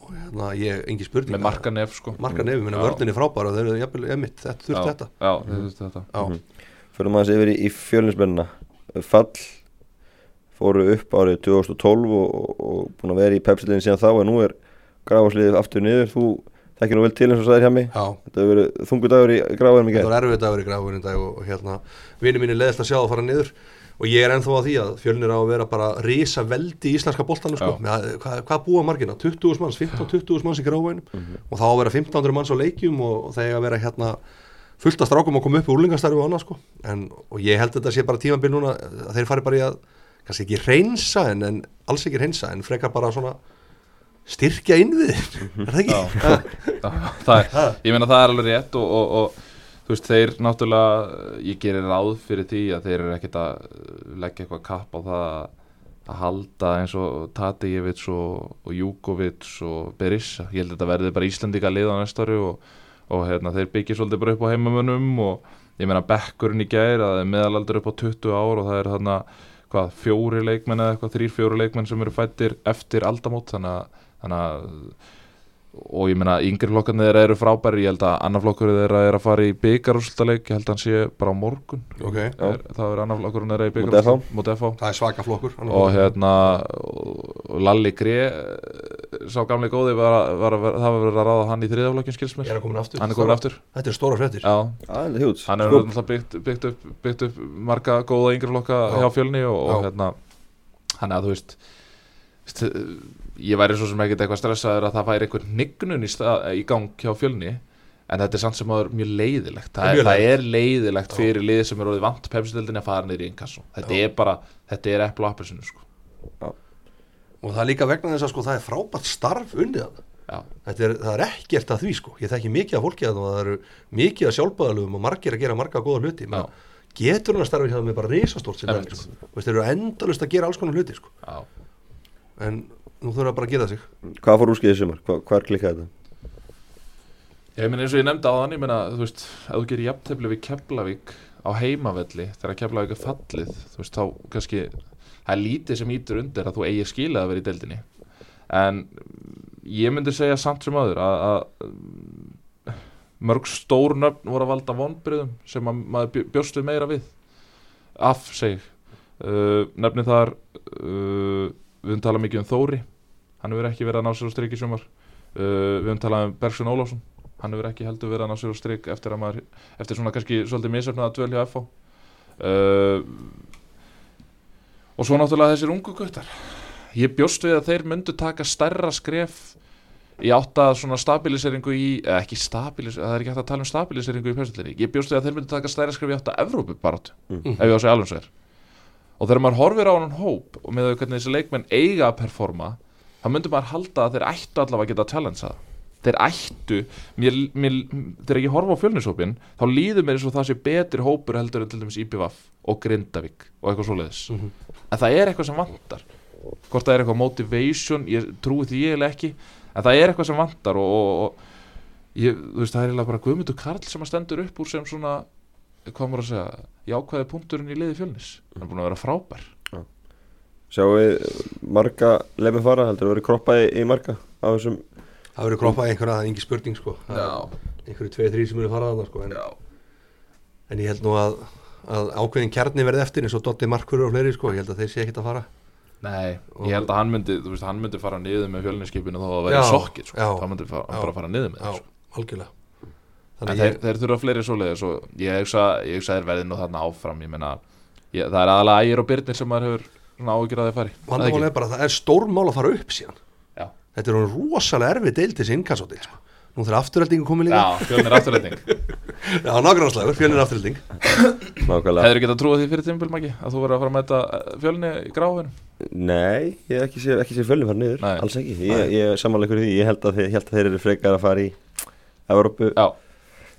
S2: og hérna, ég, engi spurning.
S3: Með marka nef sko.
S2: Marka nefum, minna
S3: Já.
S2: vörninni frábæra og þeir eru jafnvel, ég mitt, þetta þurft þetta.
S3: Já, þeir þurftu þetta.
S2: Já,
S1: Förum aðeins yfir í, í fjölinsmennina Fall fóru upp árið 2012 og, og, og búin að vera í pepsiliðin síðan þá en nú er grafasliðið aftur niður. Þú þekkir nú vel til eins og sagðir hjá mig
S2: já.
S1: Þetta hefur verið þungu dagur í í
S2: Þetta var erfið dagur í gráfunni dag og, hérna vinið mín er leðilt að sjá það fara niður. Og ég er ennþá á því að fjölnir á að vera bara risa veldi í íslenska boltanu sko. Hvað, hvað búa margina? 20.000 manns, 15-20.000 manns í gráfunum og þá að vera 1500 manns á leikjum og, og þegar að vera hérna fullt af strákum að koma upp í úrlingastarfi og annað sko. en, og ég held að þetta sé bara tímabil núna að þeir fari bara í að kannski ekki reynsa en, en alls ekki reynsa en frekar bara svona styrkja innvið er það ekki?
S3: Já, [laughs] það er, ég meina það er alveg rétt og, og, og þú veist þeir náttúrulega ég gerir ráð fyrir því að þeir eru ekkert að leggja eitthvað kapp á það að halda eins og Tadejevits og, og Júkovits og Berissa, ég held að þetta verði bara Íslandika lið á næsta ári og, og hérna, þeir byggja svolítið bara upp á heimamönnum og ég meina bekkurinn í gær að það er meðalaldur upp á 20 ár og það er þarna hvað, fjóri leikmenn eða eitthvað, þrýr fjóri leikmenn sem eru fættir eftir aldamót þannig að, þannig að og ég meina yngri flokkarnir þeirra eru frábæri ég held að annar flokkur þeirra er að fara í byggarúsltaleik ég held að hann sé bara á morgun.
S2: Ok,
S3: er, það er annar flokkur þeirra í FH
S2: það er svaka flokkur
S3: og hérna og, Lalli Gré sá gamli góði var, að- var, að- það var verið að ráða hann í þriðaflokkin skils mér.
S2: Er hann komin aftur.
S3: Hann er komin aftur.
S2: Þetta er stóra
S1: er hjút
S3: hann hefur náttúrulega byggt, byggt, upp, byggt upp marga góða yngri flokka
S2: Já.
S3: hjá fjölni og, og hérna hann að þú veist veist, ég væri svo sem ekkert eitthvað stressaður að það væri einhver nignun í, stað, í gang hjá fjölni en þetta er samt sem aður mjög leiðilegt það,
S2: Mjög
S3: er, það er leiðilegt
S2: Já.
S3: fyrir lið sem er orðið vant pepsildinni að fara niður í inkasso þetta
S2: Já.
S3: er bara, þetta er epple og appelsinu sko.
S2: og það er líka vegna þess að sko það er frábært starf
S3: já,
S2: Þetta er, það er ekkert að því sko ég þekki mikið af fólki að það eru mikið að sjálfbæðalugum og margir að gera marga góða hluti getur hann að starfa hjá þeim er bara dæmi, sko. Þeir eru endalust að gera alls konar hluti sko. en nú þurfa bara að gera sig
S1: Hvað fór úrskeiðið sumar? Hva, hvað er klikkað þetta?
S3: Ég meina eins og ég nefndi á þann, ég meina, þú veist, ef þú gerir jafntefli við Keflavík á heimavelli þegar Keflavík er fallið, þú veist, þá kannski, það er lítið sem ítur undir að þú eigir skilið að vera í deildinni. En ég myndi segja samt sem aður að, að mörg stór nöfn voru að valda vonbriðum sem að maður bjó- bjóst við meira við. Af, seg. Uh, nöfnin þar, uh, við höfum talað mikið um Þóri, hann hefur ekki verið að ná sér á strik í sumar. Uh, við höfum talað um Bergson Ólafsson hann hefur ekki heldur verið að ná sér á strik eftir að maður, eftir svona kannski svolítið misöfnaða dvöl hjá FH uh, og svo náttúrulega þessir ungu guttar ég bjóst við að þeir myndu taka stærra skref í átt að svona stabiliseringu í, eða ekki stabiliseringu það er ekki hægt að tala um stabiliseringu í pjössulinni ég bjóst við að þeir myndu taka stærra skref í átt að Evrópu barátt,
S1: Mm.
S3: ef ég á að segja alveg svo er og þegar maður horfir á hann hóp og með hvernig þessi leikmenn eiga að performa þá myndi maður halda að þeir ættu allavega að geta að challenge það þeir ættu mér, mér, þegar ég horfa á fjölnishópin þá líður mér eins og það sé betri hópur heldur en til dæmis IPVAF og Grindavík og eitthvað svoleiðis.
S2: Mhm.
S3: en það er eitthvað sem vantar. Hvort það er eitthvað motivation ég trúi því ég eða ekki en það er eitthvað sem vantar og, og, og ég, þú veist það er eiginlega bara Guðmundur Karl sem að stendur upp úr sem svona maður að segja, jákvæði punkturinn í liði fjölnis hann er búin að vera frábær
S1: Sjáum við marga lefum fara, heldur að vera kroppaði í marga á þessum
S2: það verður kroppað einhverja, það er engi spurning sko. Það er einhverju tveið, þrý sem munu fara þarna sko. en, en ég held nú að, að ákveðin kjarni verði eftir eins og Dotti Markur og fleiri sko. ég held að þeir sé ekkert að fara
S3: Nei,
S2: Og-
S3: ég held að hann myndi, þú veist, hann myndi fara niður með fjölniskipinu þó að það
S2: Já,
S3: sokkið, sko. það myndi fara,
S2: já.
S3: bara fara niður með
S2: já,
S3: þessu.
S2: algjörlega
S3: En
S2: þannig
S3: þeir, þeir þurfa fleiri svoleiðis og ég hugsa, ég hugsa þeir verði nú þarna áfram, ég meina, ég, það er aðalega ægir og byrnir sem maður hefur áhyggjur að þeir fari.
S2: vandamál er bara að það er stórmál að fara upp síðan.
S3: Já,
S2: þetta er hún rosalega erfið deil til þessi innkassotil sko. nú þegar afturheldingin komið líka.
S3: Já fjölnir afturreiting. [laughs]
S2: já, nágrannslagur, fjölnir afturhelding.
S1: Nákvæmlega.
S3: Hefur getað trúið því fyrir tímbilmæki að þú verður að fara að mæta fjölni í gráfinu?
S1: Nei, ég hef ekki sé, ekki sé fjölnir fara niður,
S3: Nei.
S1: alls ekki. Ég, ég samanlega ykkur í því, ég held að, held að þeir eru frekar að fara í Evrópu,
S3: Já,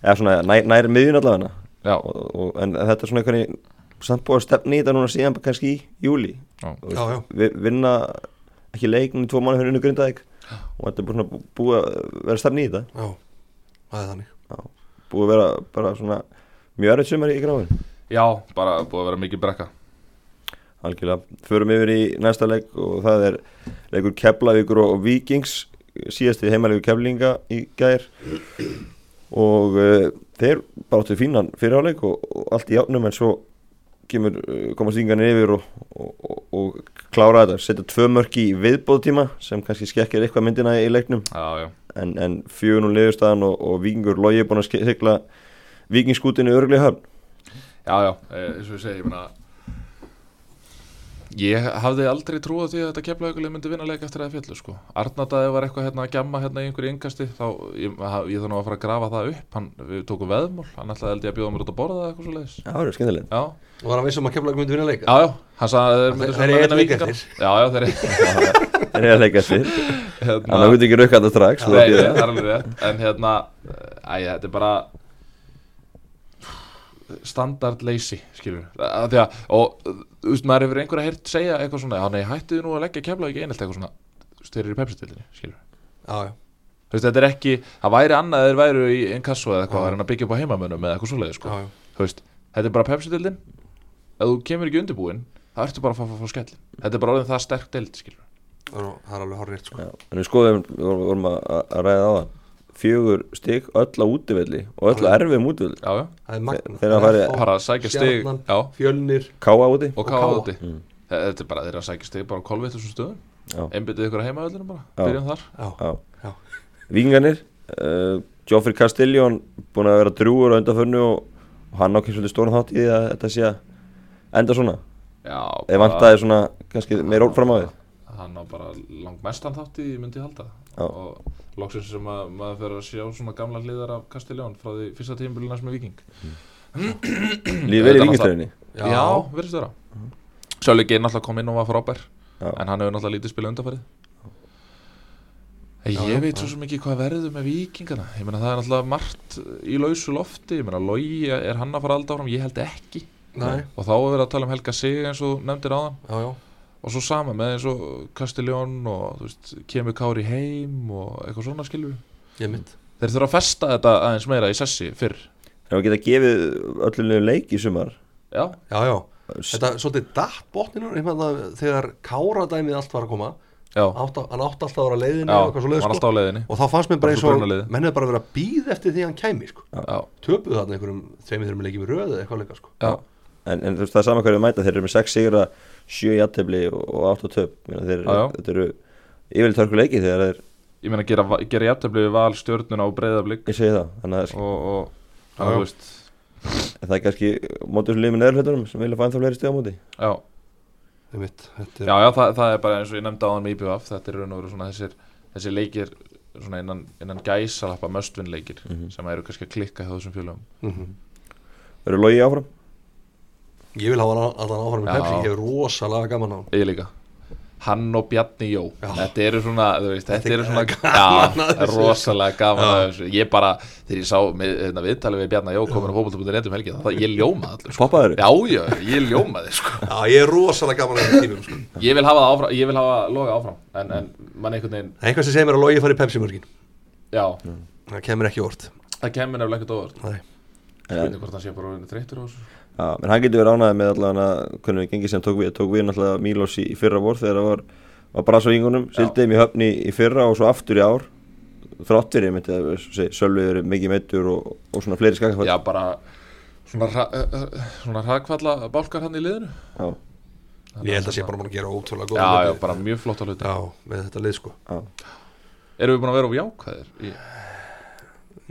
S1: eða svona nær, nær miðjun allavega.
S3: Já,
S1: og, og, en þetta er svona einhvernig samt búið að stefna í þetta núna síðan bara kannski í júli
S3: já,
S1: Þú
S2: Já, já.
S1: vi- vinna ekki leiknum í tvo mánu fyrir unnu grindaðik og þetta er búið, svona, búið að vera stefna í þetta.
S2: Já, það er þannig.
S1: Búið að vera bara svona mjög erfitt sumar í gráfin
S3: já, bara búið að vera mikið brekka.
S1: algjörlega, förum yfir í næsta leik og það er leikur Keflavíkur og, Víkings. Síðasti heimalegu Keflinga í gær og uh, þeir báttu fínan fyrirháleik og, og allt í játnum en svo kemur, uh, komast yngan yfir og, og, og, og klára þetta. Setja tvö mörk í viðbóðtíma sem kannski skekkir eitthvað myndina í leiknum.
S3: Já, já,
S1: en, en fjögun og liðurstaðan og, og Víkingur logi er búin að sigla Víkingskútinu örglega höfn.
S3: Já, já, eh, eins og ég segi, ég meina, Ég hafði aldrei trúið því að þetta keflaugulið myndi vinna leik eftir að það fjallu sko. Arnadaði var eitthvað hérna að gemma hérna í einhverju yngasti þá ég, ég þannig að fara að grafa það upp. Hann, við tókum veðmál, hann ætlaði held ég að bjóða mér út að borða það eitthvað svo leiðis
S1: Já, það er skemmtilegt
S3: Já,
S2: og var hann vissum að kemla myndi vinna leika
S3: já, já, hann sagði að þeir
S2: leik
S3: vikingar
S2: eftir.
S3: Já, já, þeir
S1: Það er að leika eftir.
S3: Hérna,
S1: Þannig að við ekki rauka þetta strax þú
S3: Nei,
S1: veit
S3: það er alveg rétt. En hérna, æ, þetta er bara standard lazy, skilur að því að, og, þú veist, maður hefur einhver að heyrt segja eitthvað svona, já, nei, hættu þið nú að leggja kemla ekki einelt eitthvað svona, þú veist, þeir eru í pepsitildinni, skilur
S2: já, já,
S3: þú veist, þetta er ekki, það væri annað að þeir væru í inkasso eða eitthvað, það er hann að byggja upp á heimamönnum eða eitthvað svoleiði, sko, þetta er bara pepsitildin, ef þú kemur ekki undirbúin þá ertu bara að fá, fá, fá skell þetta er bara orðin það sterk deild,
S2: það er- það er alveg horrið sko.
S1: Já, en við skoðum, við vorum, að ræða á það fjögur stig, öll á útivelli og öll á erfiðum útivelli.
S3: Já, já,
S2: það magna
S1: Þeir að fara-
S3: bara að sækja. Já,
S2: fjölnir
S1: Káa úti.
S3: Og
S2: KA.
S3: úti. Þetta er bara, þeir eru að sækja stig bara á kolvið þessum stöðum.
S1: Já.
S3: Einbyttið ykkur að heimavöldinu bara,
S1: Já.
S3: byrjum þar.
S2: Já,
S1: Já.
S2: já.
S1: Víkingarnir uh, Joffrey Castelljón búin að vera drúur á undanförnu og, og hann ákveð svolítið stóran þátt í því að þetta sé að enda svona.
S3: Já,
S1: eða vantaði svona kannski meir ól fram á við
S3: Hann á bara langmestan þátt í, myndi ég halda.
S1: Já.
S3: Og loksins sem að maður fer að sjá svona gamla hliðar af Kastiljón frá því fyrsta tímabilið næst með Viking [clears throat]
S1: Lífið vel í vikingstöðinni
S2: Já.
S3: Já, verðist vera. Sjáli Geir náttúrulega kom inn og var frábær. En hann hefur náttúrulega lítið spilað undarfærið Ég
S2: já,
S3: veit
S2: já.
S3: svo sem ekki hvað verður með vikingana Ég meina það er náttúrulega margt í lausu lofti. Ég meina Logi er hann að fara alltaf áfram. Ég held ekki.
S2: Nei,
S3: Og þá er verið að tala um Helga Sig eins og nefndir
S2: já,
S3: Og svo sama með eins og Kastiljón Og þú veist, kemur Kári heim Og eitthvað svona
S2: mitt.
S3: Þeir þurfa að festa þetta aðeins meira í sessi fyrr.
S1: Það var geta gefið öllum leik í sumar.
S3: Já,
S2: Já, já, þetta svolítið datt botninur þegar káradæmið allt var að koma.
S3: Já,
S2: átt, að- hann átti alltaf að vera leiðinni
S3: já Var alltaf á leiðinni.
S2: Og þá fannst mér bara eins og
S3: brunaliði.
S2: menn hefur bara að býða eftir því hann kæmi sko.
S3: Já,
S2: töpuðu þarna einhverjum tveimur þreimur leikjum í röðu eða eitthvað leika sko.
S3: já,
S1: En, en þú veist það er saman hverju mæta. Þeir eru með 6 sigra, 7 jættefli og, og 8 töp Meina, þeir,
S3: Já, já.
S1: Þetta eru yfirleitt hörku leiki þegar þeir,
S3: Ég meina gera, gera jafntöfli við val stjörnuna og breyðablík
S1: ég segi það Þannig að
S3: og, og veist
S1: það er kannski mótið með neðurhlutunum sem vilja fá ennþá fleiri á móti
S3: Já,
S2: Einmitt, þetta er,
S3: já, já það, það er bara eins og ég nefndi á hann með IBF Þetta er raun og veru svona þessir, þessir leikir svona innan, innan gæsalappa möstvinn leikir
S1: Mhm.
S3: sem eru kannski að klikka hjá þessum fjölum
S2: Mhm.
S1: Verður logi áfram?
S2: Ég vil hafa allan áfram í
S3: Já.
S2: Pepsi, ég hef rosalega gaman á hann
S3: Ég líka Hann og Bjarni Jó
S2: Já.
S3: Þetta eru svona, þú veist, þetta
S2: Þetta
S3: eru
S2: er
S3: svona
S2: gaman
S3: Já,
S2: að
S3: það er
S2: þessu.
S3: rosalega gaman
S2: Já.
S3: að Ég bara, þegar ég sá með, hérna, viðtalið við Bjarni Jó komin á fótbolta.net um helgið það, ég ljómaði allir sko.
S1: Poppaður?
S3: Já, já, ég ljómaði sko.
S2: Já, ég er rosalega gaman á þessu tímum sko.
S3: Ég vil hafa það áfram, ég vil hafa loga áfram En, en mann einhvern veginn,
S2: Það er einhvað sem segir mér að logi fari í Pepsi mörgin
S3: já
S2: það kemur ekki óvart
S3: Það kemur nefnilega ekkert óvart
S2: Nei.
S3: Spurning hvort hann sé bara
S1: Já, menn hann getur verið ánæðið með allavega hvernig við gengið sem tók við, tók við náttúrulega Mílos í, í fyrra vor þegar það var, var bara svo yngunum, sildiðum í höfni í fyrra og svo aftur í ár. Þráttir ég myndi að segja, Sölvi er mikið meittur og, og svona fleiri skakafall
S3: Já, bara svona, hra, uh, uh, svona hraðkvalla bálkar hann í liðinu.
S1: Já,
S2: Ég held að sé bara búin að gera ótrúlega góða
S3: Já, já, bara mjög flott á hluti.
S2: Já, með þetta lið sko.
S1: Já.
S3: Erum við búin að vera á jákvæðir? Í...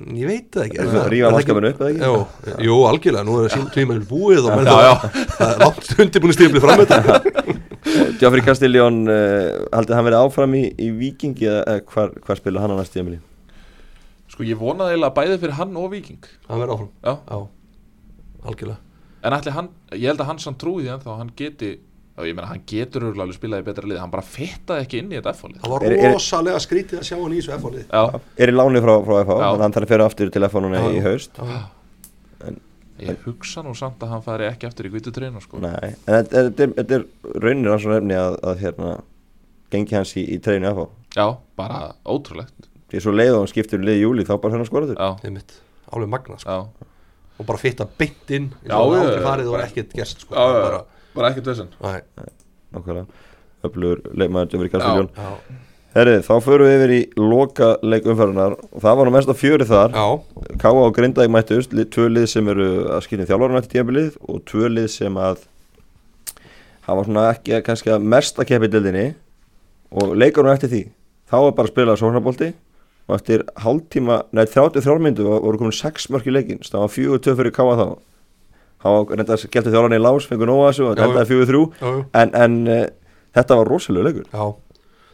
S2: Ég veit það ekki
S1: Rífa- rífa
S2: Er það
S1: mannskapinn upp, eða ekki?
S2: Jú, jú, algjörlega, nú er sín tímaður búið og menn
S3: Já,
S2: það
S3: já.
S2: það er langt undirbúin stífli fram þetta. [laughs]
S1: Geoffrey Castiljón uh, haldið hann verið áfram í, í Víkingi eða eða hvar, hvar spila hann á næstu emili
S3: Sko, ég vonaði eiginlega bæði fyrir hann og Víking.
S2: Það verður áfram,
S3: Já,
S2: já, algjörlega.
S3: En ætli hann, ég held að hann samt trúi því ennþá að hann geti Já, ég meina, hann getur örugglega alveg spilað í betra lið. Hann bara fittaði ekki inn í þetta F-fólið
S2: Það var
S1: Er- er-
S2: rosalega skrítið að sjá hann í þessu F-fólið
S1: Er í láni frá, frá
S3: Já.
S1: þannig að hann þarf að fyrir aftur til
S2: Já,
S1: í
S2: já.
S1: haust.
S3: Ég hugsa nú samt að hann fari ekki eftir í kvítu treinu sko.
S1: Nei, en þetta er, þetta er raunir hans og nefni að, að hérna, gengi hans í, í treinu FH
S3: Já, bara ótrúlegt.
S1: Því að svo leið og hann skiptir lið í júli þá bara hann skoraður
S3: Já,
S2: Einmitt, alveg magna sko.
S3: já,
S2: og bara fitta beint inn.
S3: Já,
S2: og það
S3: já,
S2: og ekkert gerst sko.
S3: já,
S2: bara,
S3: bara ekkert
S2: Nei,
S1: Nákvæmlega. Öflugur leikmaður Geoffrey Castiljón
S2: já,
S1: Herrið, þá förum við yfir í loka leik umferðunar og það var nú mest að fjöri þar. Káa og Grindavík mættust, lið- tvö lið sem eru að skilja þjálfarinn eftir tíðanbilið og tvö lið sem að hafa svona ekki að kannski að mesta keppi dildinni og leikurinn eftir því þá var bara að spila sóknarbolti. Og eftir hálftíma, nei 33 myndu voru komin 6 mörk í leikin það var 4-2 fyrir Káa þá þá reynda að gelta þjálfarinn í lás, fengur nóga þessu og 4-3
S2: já, já.
S1: en, en uh, þetta var rosalega leikur.
S2: Já.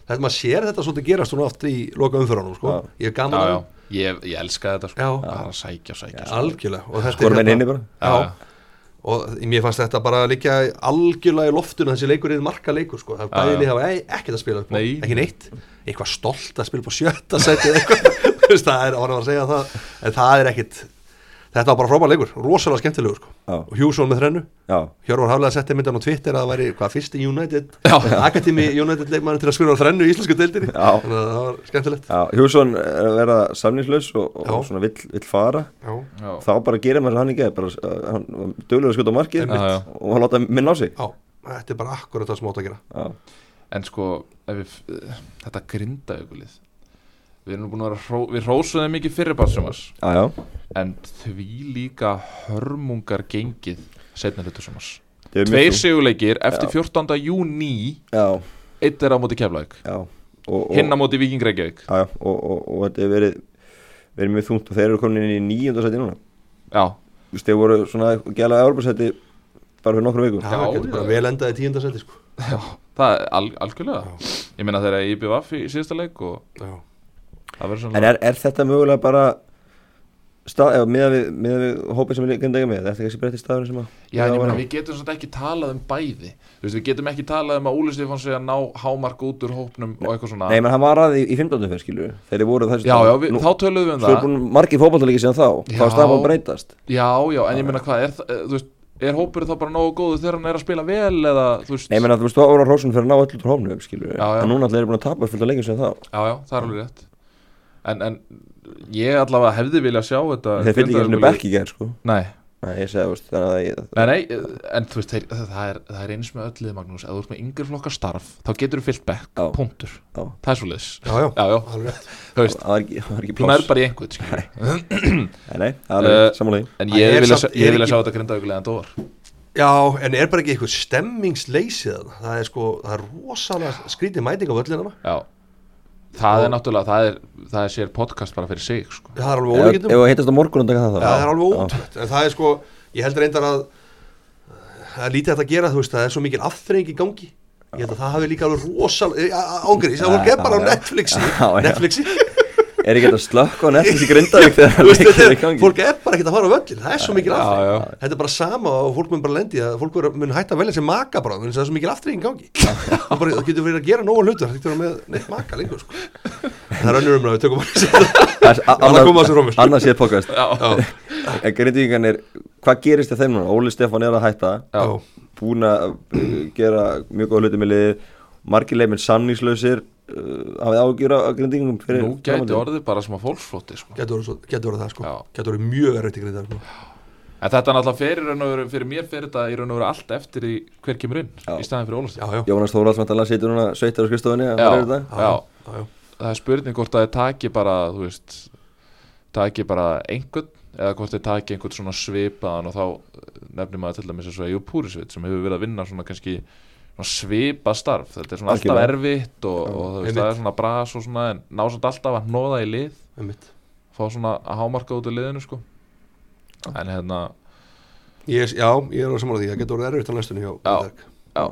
S2: Þetta maður sér þetta svolítið gerast svona oft í loka umfyrðanum sko.
S1: Já.
S2: Ég er gaman
S3: já,
S2: að
S3: ég, ég elska þetta sko. Að sækja, sækja,
S2: Já,
S3: sækja.
S2: algjörlega.
S1: Enn
S2: hérna-
S1: inni bara.
S3: Já,
S2: og mér fannst þetta bara líka algjörlega í loftinu þessi leikur er marka leikur sko. það er hafa e- ekkert að spila
S3: Nei.
S2: ekki neitt, eitthvað stolt að spila upp á sjötta seti eða eitthvað. [laughs] Þú veist, það er að að segja það. En það er ekkit, þetta var bara frábær leikur rosalega skemmtilegur sko. Og Hjússon með þrennu,
S1: Já,
S2: Hjörvar Haflega setti myndan á Twitter að það væri hvað fyrsti United. Akademi United leikmann til að skura á þrennu í íslensku deildinni.
S1: Já.
S2: þannig að það var skemmtilegt.
S1: Já, Hjússon er að vera samningslaus og, og svona vill, vill fara.
S2: Já,
S3: já,
S1: þá bara gera maður sem hann ekki bara, uh, hann var duglegur að skjóta á markið
S3: Já, já.
S1: og hann láta minna á sig.
S2: Já, þetta er bara akkurat það sem átt að gera.
S1: Já,
S3: en sko ef við, þetta grinda ykkurlið við erum búin að vera hró, við hrósuðum mikið fyrir barsumars
S1: Já, já,
S3: en því líka hörmungar gengið setna hlutur sumars.
S1: Þetta er mjög
S3: tveir
S1: þungt.
S3: sigurleikir eftir
S1: Já.
S3: 14. júni
S1: Já,
S3: eitt er á móti Keflavík.
S1: Já. Og, og,
S3: hinn á móti Viking Reykjavík.
S1: Já, já, og, og, og þetta hefur verið verið mjög þungt og þeir eru komin inn í nýjönda núna.
S3: Já,
S1: Þú veist, þeir voru svona gæla Európa-sæti bara fyrir nokkrum vikum.
S2: Já,
S3: Já,
S2: getur bara
S3: já.
S2: vel endaði tíundasetti sko.
S3: Já það er al, algjörlega. Ég meina þeirra IBVF í síðasta leik og
S2: Já,
S1: En er, er þetta mögulega bara stað, eða miðað við, við hópið sem við með, þetta er kannski breytti staðurinn sem að
S3: Já, en ég meina, við getum svona ekki talað um bæði. Þú veist, við getum ekki talað um að Úli Stefán sé að ná hámark út úr hópnum og eitthvað svona.
S1: Nei, menn hann var að í, í 15. fyrir skilju þeir eru voru þessi
S3: Já, já, við, þá töluðum við um
S1: Svo er
S3: það.
S1: búin margir fótballtalíki síðan þá.
S3: Já.
S1: þá er að breytast.
S3: Já, já, en ég meina hvað, er, það- þú veist, er hópurinn þá bara nógu góðu þegar hann er að spila vel eða, þú veist?
S1: Nei, menn að þú veist, þú ára hrósun fyrir að ná öllu úr hófnum skilju en núna allir eru búin að tapa fullt að leikja síðan þá.
S3: Já, já, það er alveg rétt En, en ég allavega hefði viljað sjá þetta
S1: Þeir fylgdi ekki svona bekk í gerð sko.
S3: Nei,
S1: Nei, ég segi, þú veist, ég,
S3: nei, nei, en þú veist, þeir, það, er, það er eins með öllið, Magnús. Ef þú ert með yngri flokka starf, þá getur þú fyllt bekk, punktur.
S1: Já.
S3: Það er svo liðs
S2: já, já,
S3: Já, já,
S2: alveg rétt.
S3: Þú veist,
S1: það var ekki, það var ekki
S3: þú nær bara í einhvern, [clears throat]
S1: Nei, nei, er
S3: Eh, En ég vilja,
S2: samt-
S3: ég vilja
S2: ekki-
S3: sjá þetta grindauglega en dór
S2: Já, en er bara ekki eitthvað stemmingsleysið þarna? Það er sko, það er rosalega skrítið mæting á völlina
S3: Já Það er náttúrulega, það er, það er sér podcast bara fyrir sig sko.
S2: Það er alveg ólíkindum
S1: ef að hittast á morgun og taka það
S2: Já,
S1: þá.
S2: Það er alveg ótrútt En það er sko, ég held reyndar að það er lítið að gera, þú veist, það er svo mikil afþreying í gangi. Ég held að það hafi líka alveg rosalega ángriðis, það er bara á. Netflixi. Netflixi,
S1: Er ekki þetta slökk á Netflix í Grindavík þegar
S2: veist,
S1: leikir
S2: þetta
S1: í
S2: er,
S1: gangi?
S2: fólk er bara ekkert að fara á völlin Það er svo mikil
S3: já.
S2: Þetta er bara sama og fólk mun bara lendi að fólk mun hætta að velja sér maka bara það er svo mikil aftreying í gangi það, það getur verið að gera nógu hlutur það getur verið með neitt maka lengur sko. það er önnur umræð, við tökum að
S1: Það er a-
S2: Annað koma að sér rómur.
S1: Annað séð podcast
S2: Já,
S1: En Grindvíkingan er, hvað gerist þér þeim núna? Óli Stefán er að hætta Búin að uh, gera mjög góða hluti með leimir sanningslausir uh, Hafið ágjur á Grindvíkingum fyrir
S3: Nú gæti orðið bara smá fólksflótti sko.
S2: getur verið, svo, getur verið það sko
S3: Já.
S2: getur verið mjög erfitt í grindar sko.
S3: En þetta er náttúrulega fyrir, raun og veru- fyrir mér fyrir þetta í raun og veru allt eftir í hver kemur inn
S1: Já.
S3: í staðin fyrir
S2: já,
S1: Jónas Þóralds vantarlega situr núna sveitar á að
S3: já. Það er spurning hvort að þið taki bara þú veist taki bara einhvern eða hvort þið taki einhvern svona svipaðan og þá nefnir maður til dæmis eins og Jú Púrisvit sem hefur verið að vinna svona kannski svipa starf þetta er svona alltaf erfitt og, og veist, það er svona bras og svona en ná samt alltaf að hnóða í lið.
S2: Einmitt.
S3: fá svona að hámarka út í liðinu sko. En hérna
S2: Ég, já, ég er á saman því, það getur verið erfitt á næstunni hjá
S3: Já. Já,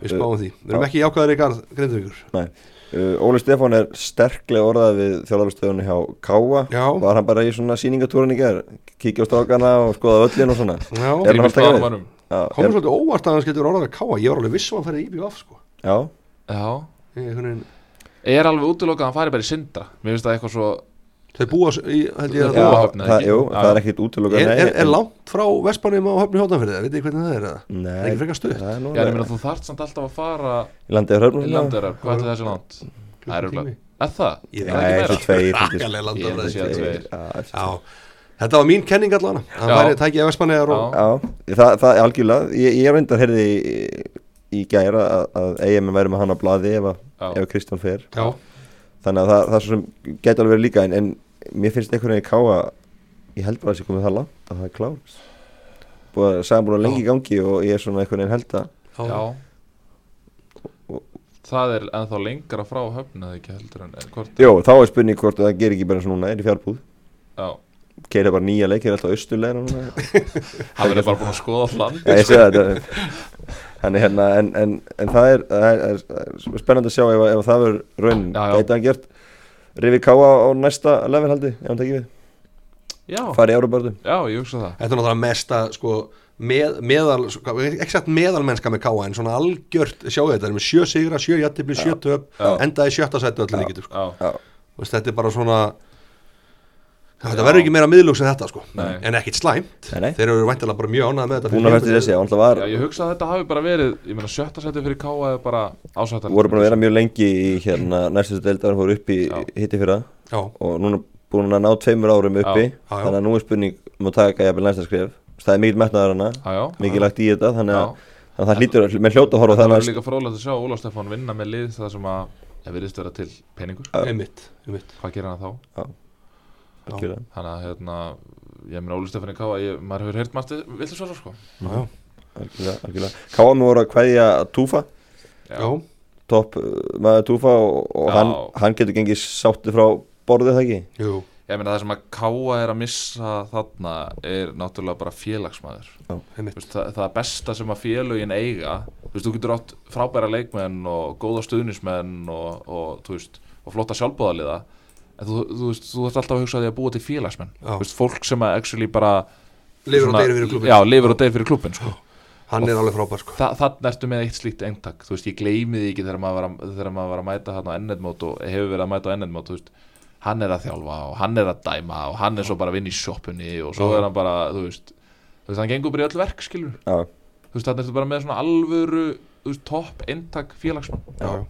S2: við spáum því, við erum ekki jákvæðar í garð grindavíkur.
S1: Nei Óli Stefán er sterklega orðað við þjálfarastöðunni hjá Káa
S2: Já.
S1: Var hann bara í svona síningatúrin í gerð Kíkja á strákana og skoða völlin og svona.
S2: Já,
S1: Er hann alltaf
S3: staðanmannum
S1: Já,
S2: komur
S1: er,
S2: svolítið óvart að hann getur orðað að káa ég var alveg viss um að hann færi í BVF sko.
S1: Já,
S3: já,
S2: Ég, einhvern veginn-
S3: er alveg útilokað að hann fari bara í sindra mér finnst það eitthvað svo
S2: þau búa í, held ég að það
S3: höfn, eða
S1: það,
S3: ekki?
S1: jú, það er ekkit útlöka
S2: er, er, er langt frá Vestbænum á höfni hjóttanfyrði það, veit ég hvernig það er eða?
S1: Nei,
S2: er ekki frekar stutt?
S1: það
S3: já, ég meina þú þarft samt alltaf að fara
S1: Í landið er
S3: í
S1: hörnum
S3: landerar, hvað er þessi land? Það er örugglega- er það?
S2: Ég
S3: Er
S2: veit
S3: það ekki meira?
S1: þetta er-
S2: var mín kenning hann
S3: Já.
S2: væri tækið að Vestbænum og
S3: Já.
S1: Það, það er algjörlega Ég, ég reyndar heyrði í, í gæra að, að EM væri með hann á blaði ef, Kristján fer
S2: Já,
S1: Þannig að það, það svo sem gæti alveg verið líka en, en mér finnst einhvern veginn í káa Ég held bara að það sé komið það langt að það er klárst Búið að sagði búin að lengi í gangi og ég er svona einhvern veginn held að
S3: Já.
S1: Og-
S3: Það er ennþá lengra frá höfn eða ekki heldur en en hvort
S1: Jó, þá er spurning hvort að það gerir ekki bara núna er í fjárbúð
S3: Já,
S1: Keira bara nýja leik, er alltaf austurlega núna. [laughs]
S3: Hann verður bara búin að skoða all land
S1: Já, ég sé það Þannig hérna, en, en, en það er, það er, er, er spennandi að sjá ef, ef það verður raunin.
S3: Já, já.
S1: Gæti hann gert Rifi Káa á næsta level haldi ef hann tekið við,
S3: Já,
S1: fari í Európardu
S3: já, ég hugsa það.
S2: Þetta er náttúrulega mesta sko, með, meðal, sko, ekki sagt meðalmennska með káa en svona algjört, sjáu þetta, er með sjö sigra, sjö jættibli, sjö töp endaði sjötta sættu öllu líkitur sko. Þetta er bara svona þetta verður ekki meira miðlúks en þetta sko.
S3: Nei.
S2: en ekkit slæmt.
S1: Nei, nei.
S2: þeir eru væntalega bara mjög ánægð með þetta
S1: Búin að fæsti þessi, hann alltaf var
S3: já, ég hugsa að þetta hafi bara verið Ég meina sjötta seti fyrir K.A. er bara ásættar
S1: voru búin að vera mjög lengi í hérna næstu deildar fóru upp í hitti fyrra.
S2: Já,
S1: og núna búin að ná tveimur árum uppi.
S3: Já,
S2: já, já.
S1: þannig að nú er spurning um að taka jafnvel næsta skref það er mikil metnaðar hana,
S3: Já, já,
S1: mikið lagt í þetta þannig
S3: já,
S1: að þannig að það hlýtur
S3: Þannig að hérna, ég meina Ólaf Stefán í Káa ég, maður hefur heyrt maður villu svara sko
S1: algjörlega. Káam voru að kveðja Túfa.
S2: Já,
S1: topp uh, maður Túfa og, og hann, hann getur gengið sátti frá borðið það ekki?
S2: Jú.
S3: Ég meina það sem að Káa er að missa þarna er náttúrulega bara félagsmaður. Veist, það, það besta sem að félögin eiga þú veist, þú getur átt frábæra leikmenn og góða stuðnismenn og, og, og flotta sjálfbóðaliða en þú, þú veist, þú ert alltaf að hugsa að því að búa til félagsmenn. Veist, fólk sem að actually bara
S2: lifur og deyrir fyrir klubin
S3: já, lifur og deyr fyrir klubin sko.
S2: hann er alveg frábær sko.
S3: Þa, þannig ertu með eitt slíkt eintak. Þú veist, ég gleymi því ekki þegar maður var að, þegar maður var að mæta hann á ennetmót og hefur verið að mæta á veist, hann er að þjálfa og hann er að dæma og hann er svo bara að vinna í sjoppunni og svo
S2: Já.
S3: er hann bara, þú veist þú veist, hann gengur bara í öll verk, skilur
S1: Já,
S3: þú veist, þannig ertu bara með svona alvöru þú veist, topp eintak félagsmann.
S2: Já,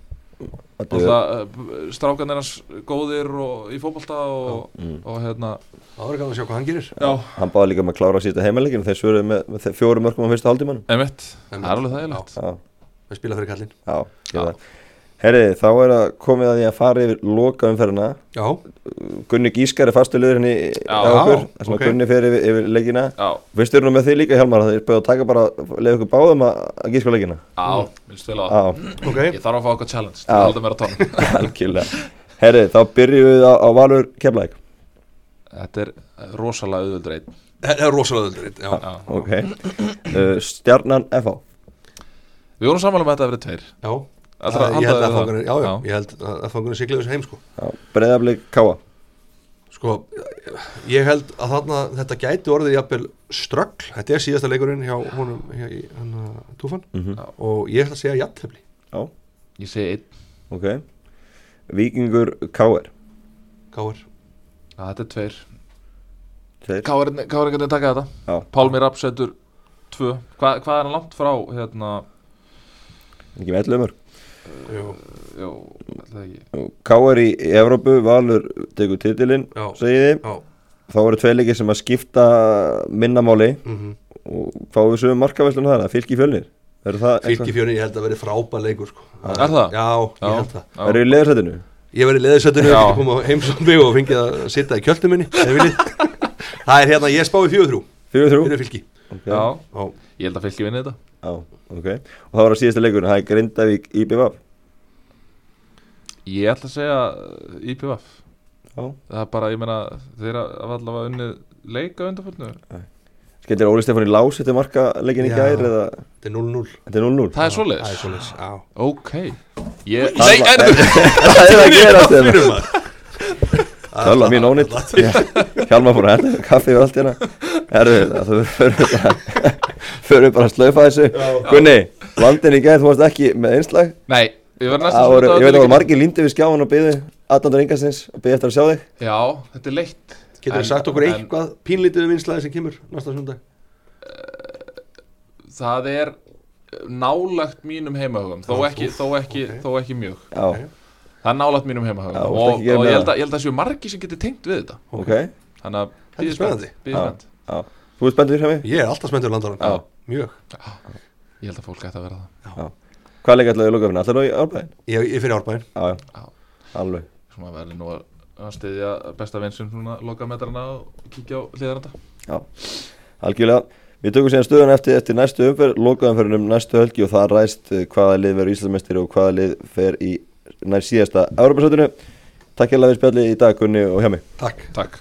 S3: það, strákan er hans góðir og í fótbolta og,
S1: Mm.
S3: og hérna.
S2: Það verður gaman að sjá hvað hann gerir.
S3: Já,
S1: Hann báði líka um að klára sísta heimalegin þeir svöruðu með, með fjórum mörgum á fyrsta
S2: Einmitt.
S3: það er alveg þægilegt.
S1: Já,
S2: við spila fyrir
S1: Já.
S3: já.
S1: Herri, þá er að komið að því að fara yfir loka umferðina
S2: já,
S1: Gunni Gískar er fastu liður henni
S3: Já.
S1: á okkur þar sem
S2: ok.
S1: að Gunni fer yfir, yfir leikina. Eru nú með því líka Hjálmar að þeir búið að taka bara leið ykkur báðum að, að gíska leikina?
S3: Já, minnst vel á
S1: Já,
S2: ok.
S3: Ég þarf að fá okkar challenge, það heldur mér að tóna [laughs]
S1: algjörlega. Herri, þá byrjum við á, á Valur Keflæk
S3: þetta er rosalega auðvöldur einn.
S2: Það er rosalega öðru já,
S3: já.
S1: Ok. Uh, Stjarnan FH
S3: við vorum samanlega með þetta að
S2: já
S3: að
S2: Það- ég held að
S3: við
S2: fangunir, já, já,
S3: Já.
S2: ég held að fangunir sigla þessu heim sko.
S1: Breiðablík Káa
S2: Sko, ég held að þarna þetta gæti orðið jafnvel ströggl Þetta er síðasta leikurinn hjá honum hjá, í, hann að Túfan.
S1: Mm
S2: og ég ætla að segja jafntefli.
S1: Já,
S3: ég segi einn,
S1: ok. Víkingur Káer
S2: Káir
S3: að þetta er tveir.
S1: Tveir.
S3: Hvað er einhvern veginn taka þetta?
S1: Já,
S3: Pálmi Rapp setur tvö. Hva, hvað er hann langt frá hérna,
S1: ekki með ellu
S2: jú,
S3: það ekki
S1: Káer í Evrópu, Valur tekur titilinn, segið þið
S2: já
S1: Þá eru tvei leikir sem að skipta minnamáli
S2: mm
S1: og fáum við sögum markavæslun þar að fylgi fjölnir það
S2: Fylki fjörni, ég held að verði frábær leikur sko.
S3: Er það?
S2: Já, ég
S3: Já.
S2: held það
S3: Já.
S1: Verður í leðursættinu?
S2: Ég verði leðisöndinu,
S3: Já.
S2: ég kom á heimsóknu og fengið að sitta í kjöltu minni. Það er hérna, ég spái fjögur þrjú
S1: Fjögur þrjú?
S2: fyrir fylki
S1: Okay.
S3: Já,
S2: Já,
S3: ég held að fylki vinni þetta
S1: Já, ok. Og það var að síðasta leikurinn, það er Grindavík IBVF
S3: Ég ætla að segja IPVF
S1: Já
S3: Það er bara, ég meina, þeir hafa allavega unnið leika undanfölnu
S1: Skelltir Óli Stefán í lás eftir marka leikin í
S2: Já.
S1: gær eða?
S2: Þetta er 0-0
S1: Þetta er 0-0
S3: Það er
S2: Það er
S3: svoleiðis,
S2: já.
S3: Ok. Ég,
S1: Það
S3: Nei,
S1: var- [laughs] Það. er að gera þetta
S2: Fyrir maður
S1: Tölva mín ónýtt. Hjálmar fór að henda kaffi og allt hérna. Herðu, það fyrir bara Fyrir að slaufa þessu. Gunni, landin í gær, þú varst ekki með einslag
S3: nei Ég verð næst
S1: Það voru, ég veit að það var margir líndi við skjáman og byði Aðnandur Ingarsins og byði eftir að sjá þig.
S3: Já, þetta er leitt.
S2: Getur þið sagt okkur
S3: en-
S2: eitthvað pínlítið um vinslaði sem kemur næsta sundag
S3: Það er nálagt mínum heimahugum þó ekki, þó ekki,
S2: ok.
S3: þó ekki mjög.
S1: Já.
S3: Það er nálagt mínum heimahugum
S1: Já,
S3: og, og ég, held
S1: það?
S3: að, ég held að séu margi sem getur tengt við þetta.
S1: Ok.
S3: Þannig að
S2: Þetta er spennandi.
S1: Þú ert spenntur hjá mig?
S2: Ég er alltaf spenntur landarann
S1: Já.
S2: Mjög.
S3: Ég held að fólk ætti að vera það.
S1: Hvað leik ætlaðu í lokafinu? Ætlaðu í árbæðin?
S2: Ég, ég fyrir árbæðin
S1: Já, já,
S3: Já.
S1: alveg.
S3: Svona verður nú að styðja besta vinsum svona loka metrana og kíkja á hliðaranda
S1: Já, algjörlega. Við tökum síðan stöðun eftir, eftir næstu umferð Lokaumferðin um næstu helgi og það ræst eh, hvaða lið verður Íslandsmeistri og hvaða lið fer í nær síðasta Európa-sátinu Takk hérlega við spjalli í dag Gunni og hjá mig
S2: Takk.
S3: Takk